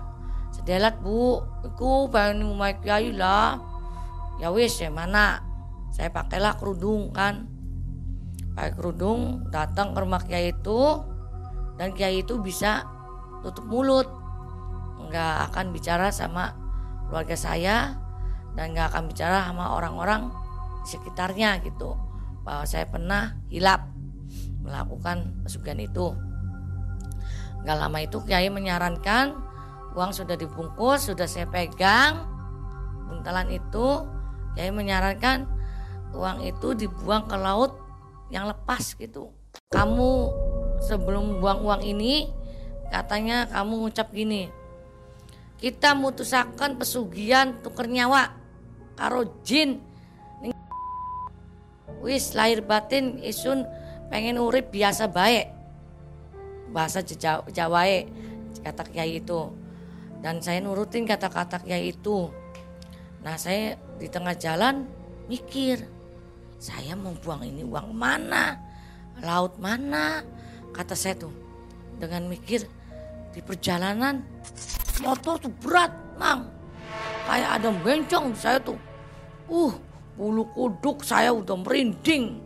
sedelat bu iku pengen rumah kiai lah. Ya wis ya mana? Saya pakailah kerudung kan. Pakai kerudung datang ke rumah kiai itu. Dan kiai itu bisa tutup mulut. Nggak akan bicara sama keluarga saya. Dan nggak akan bicara sama orang-orang sekitarnya gitu. Bahwa saya pernah hilap melakukan pesugihan itu. Nggak lama itu Kiai menyarankan uang sudah dibungkus sudah saya pegang. Buntalan itu Kiai menyarankan uang itu dibuang ke laut yang lepas gitu. Kamu sebelum buang uang ini katanya kamu ngucap gini kita mutusakan pesugihan tuker nyawa karo jin wis lahir batin isun pengen urip biasa baik. Bahasa Jawa kata kiai itu. Dan saya nurutin kata-kata kiai itu. Nah saya di tengah jalan mikir saya mau buang ini uang mana? Laut mana? Kata saya tuh dengan mikir di perjalanan motor tuh berat mang. Kayak ada bencong saya tuh. Uh bulu kuduk saya udah merinding.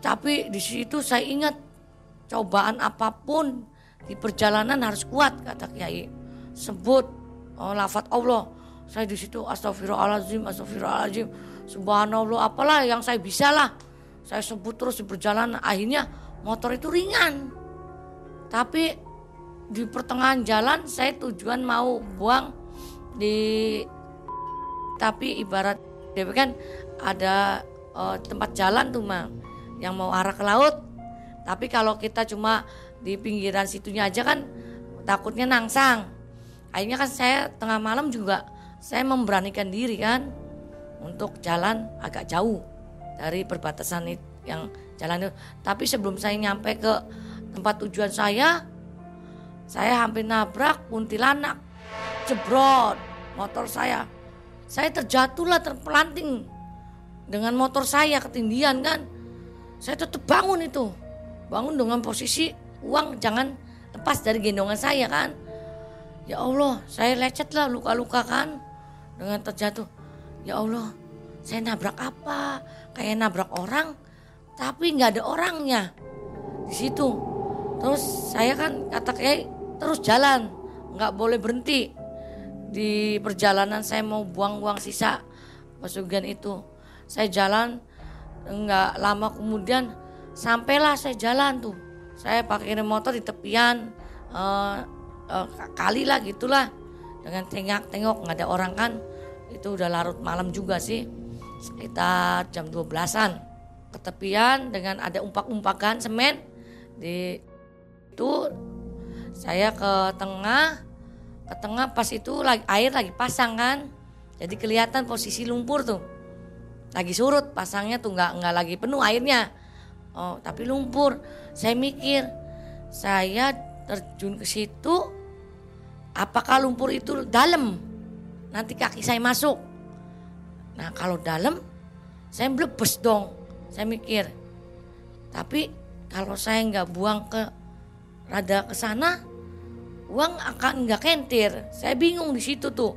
Tapi di situ saya ingat cobaan apa pun di perjalanan harus kuat kata kiai. Sebut oh, lafat Allah. Saya di situ astagfirullahaladzim astagfirullahaladzim. Subhanallah apalah yang saya bisa lah. Saya sebut terus di perjalanan akhirnya motor itu ringan. Tapi di pertengahan jalan saya tujuan mau buang di tapi ibarat dia kan ada uh, tempat jalan tuh mang yang mau arah ke laut tapi kalau kita cuma di pinggiran situnya aja kan takutnya nangsang akhirnya kan saya tengah malam juga saya memberanikan diri kan untuk jalan agak jauh dari perbatasan yang jalan itu tapi sebelum saya nyampe ke tempat tujuan saya saya hampir nabrak kuntilanak. Jebrot motor saya. Saya terjatuhlah terpelanting dengan motor saya ketindian kan. Saya tetap bangun itu. Bangun dengan posisi uang jangan lepas dari gendongan saya kan. Ya Allah, saya lecet lah luka-luka kan dengan terjatuh. Ya Allah, saya nabrak apa? Kayak nabrak orang, tapi nggak ada orangnya di situ. Terus saya kan kata kayak terus jalan nggak boleh berhenti di perjalanan saya mau buang-buang sisa pesugihan itu. Saya jalan nggak lama kemudian sampailah saya jalan tuh. Saya pakai motor di tepian uh, uh, kali lah gitulah. Dengan tengok-tengok nggak ada orang kan. Itu udah larut malam juga sih. Sekitar jam 12-an ke tepian dengan ada umpak-umpakan semen. Di itu saya ke tengah ke tengah pas itu lagi air lagi pasang kan. Jadi kelihatan posisi lumpur tuh. Lagi surut pasangnya tuh nggak nggak lagi penuh airnya. Oh tapi lumpur. Saya mikir saya terjun ke situ apakah lumpur itu dalam? Nanti kaki saya masuk. Nah kalau dalam saya melepas dong. Saya mikir. Tapi kalau saya nggak buang ke rada ke sana uang akan nggak kentir. Saya bingung di situ tuh.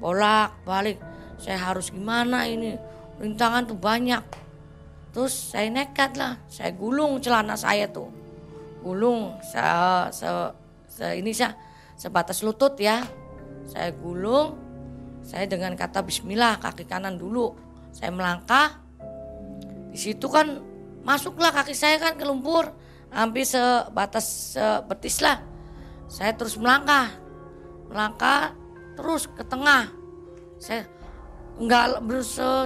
Bolak balik. Saya harus gimana ini? Rintangan tuh banyak. Terus saya nekat lah. Saya gulung celana saya tuh. Gulung saya se, se ini saya sebatas lutut ya. Saya gulung. Saya dengan kata Bismillah kaki kanan dulu. Saya melangkah. Di situ kan masuklah kaki saya kan ke lumpur. Hampir sebatas sebetis lah saya terus melangkah. Melangkah terus ke tengah. Saya nggak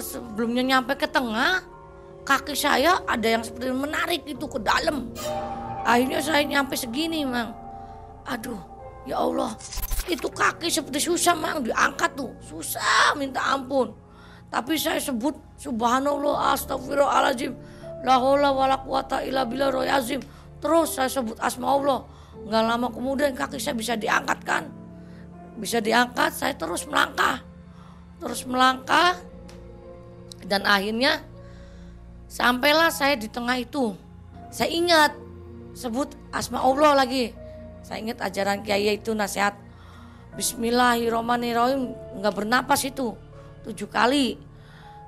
sebelumnya nyampe ke tengah kaki saya ada yang seperti menarik itu ke dalam. Akhirnya saya nyampe segini mang. Aduh ya Allah. Itu kaki seperti susah mang. Diangkat tuh. Susah minta ampun. Tapi saya sebut subhanallah astagfirullahaladzim. La haula wala quwata illa billah terus saya sebut asma Allah nggak lama kemudian kaki saya bisa diangkat kan bisa diangkat saya terus melangkah terus melangkah dan akhirnya sampailah saya di tengah itu. Saya ingat sebut asma Allah lagi. Saya ingat ajaran kiai itu nasihat Bismillahirrahmanirrahim nggak bernapas itu tujuh kali.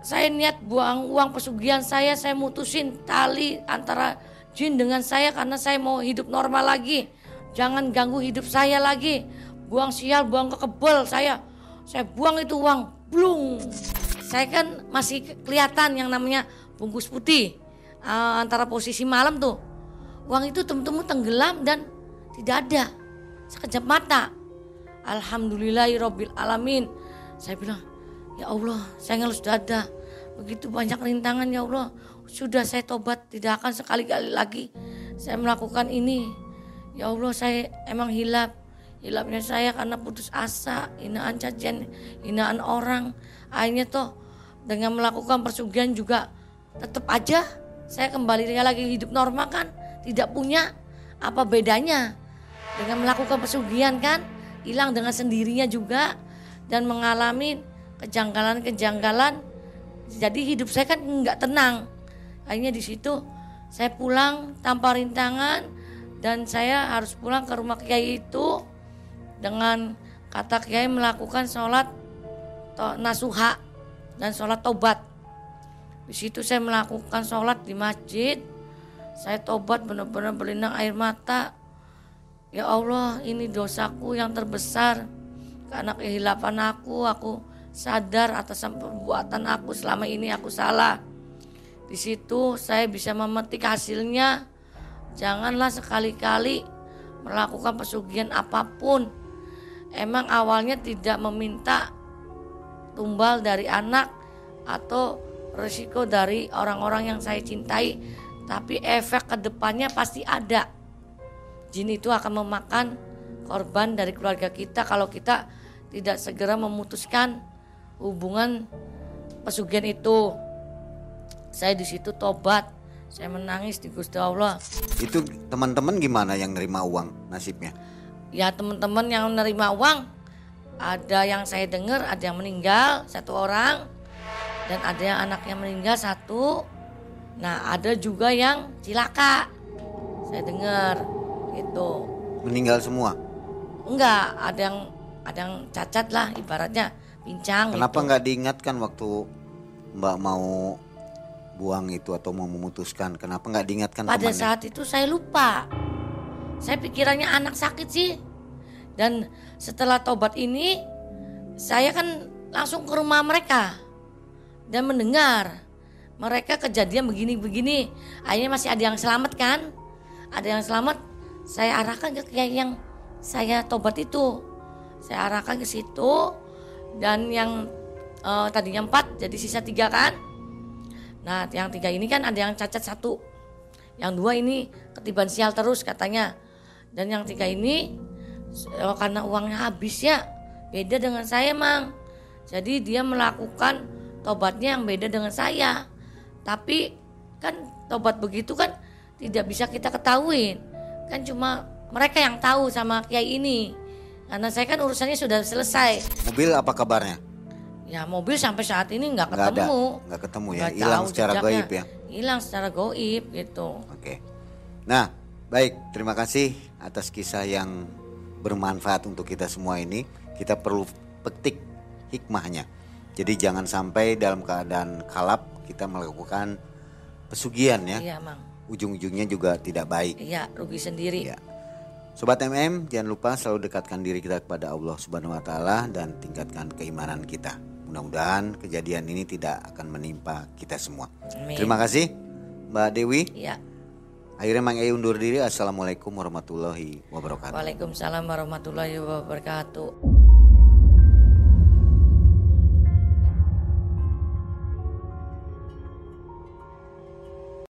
Saya niat buang uang pesugihan saya, saya mutusin tali antara jin dengan saya karena saya mau hidup normal lagi. Jangan ganggu hidup saya lagi. Buang sial, buang ke kebel saya. Saya buang itu uang, blung. Saya kan masih kelihatan yang namanya bungkus putih uh, antara posisi malam tuh. Uang itu temu-temu tenggelam dan tidak ada. Sekejap mata. Alhamdulillahirabbil alamin. Saya bilang, "Ya Allah, saya ngelus dada. Begitu banyak rintangan ya Allah. Sudah saya tobat, tidak akan sekali-kali lagi saya melakukan ini. Ya Allah, saya emang hilap. Hilapnya saya karena putus asa, hinaan cacian, hinaan orang. Akhirnya toh dengan melakukan persugihan juga tetap aja saya kembali lagi hidup normal kan. Tidak punya apa bedanya dengan melakukan pesugihan kan. Hilang dengan sendirinya juga dan mengalami kejanggalan-kejanggalan. Jadi hidup saya kan nggak tenang. Akhirnya di situ saya pulang tanpa rintangan dan saya harus pulang ke rumah kiai itu dengan kata kiai melakukan sholat nasuha dan sholat tobat. Di situ saya melakukan sholat di masjid. Saya tobat benar-benar berlinang air mata. Ya Allah, ini dosaku yang terbesar. Karena kehilapan aku, aku sadar atas perbuatan aku selama ini aku salah. Di situ saya bisa memetik hasilnya. Janganlah sekali-kali melakukan pesugihan apa pun. Emang awalnya tidak meminta tumbal dari anak atau resiko dari orang-orang yang saya cintai tapi efek ke depannya pasti ada. Jin itu akan memakan korban dari keluarga kita kalau kita tidak segera memutuskan hubungan pesugihan itu. Saya di situ tobat saya menangis di Gusti Allah. Itu teman-teman gimana yang nerima uang nasibnya? Ya teman-teman yang menerima uang ada yang saya dengar ada yang meninggal satu orang dan ada yang anaknya meninggal satu. Nah ada juga yang cilaka. Saya dengar itu meninggal semua? Enggak ada yang ada yang cacat lah ibaratnya pincang kenapa gitu. nggak diingatkan waktu mbak mau buang itu atau mau memutuskan kenapa nggak diingatkan pada temannya? saat itu saya lupa saya pikirannya anak sakit sih. Dan setelah tobat ini saya kan langsung ke rumah mereka dan mendengar mereka kejadian begini-begini. Akhirnya masih ada yang selamat kan? Ada yang selamat. Saya arahkan ke kiai yang saya tobat itu. Saya arahkan ke situ dan yang uh, tadinya empat jadi sisa tiga kan. Nah yang tiga ini kan ada yang cacat satu. Yang dua ini ketiban sial terus katanya. Dan yang tiga ini oh, karena uangnya habis ya beda dengan saya mang. Jadi dia melakukan tobatnya yang beda dengan saya. Tapi kan tobat begitu kan tidak bisa kita ketahuin. Kan cuma mereka yang tahu sama kiai ini. Karena saya kan urusannya sudah selesai. Mobil apa kabarnya? Ya mobil sampai saat ini nggak ketemu. Nggak ketemu ya, hilang secara goib ya? Hilang secara goib gitu. Oke. Nah, baik terima kasih atas kisah yang bermanfaat untuk kita semua ini. Kita perlu petik hikmahnya. Jadi jangan sampai dalam keadaan kalap kita melakukan pesugihan ya. Iya, Mang. Ujung-ujungnya juga tidak baik. Iya, rugi sendiri. Iya. Sobat MM, jangan lupa selalu dekatkan diri kita kepada Allah Subhanahu wa taala dan tingkatkan keimanan kita. Mudah-mudahan kejadian ini tidak akan menimpa kita semua. Amin. Terima kasih Mbak Dewi. Iya. Akhirnya Mang E undur diri. Assalamualaikum warahmatullahi wabarakatuh. Waalaikumsalam warahmatullahi wabarakatuh.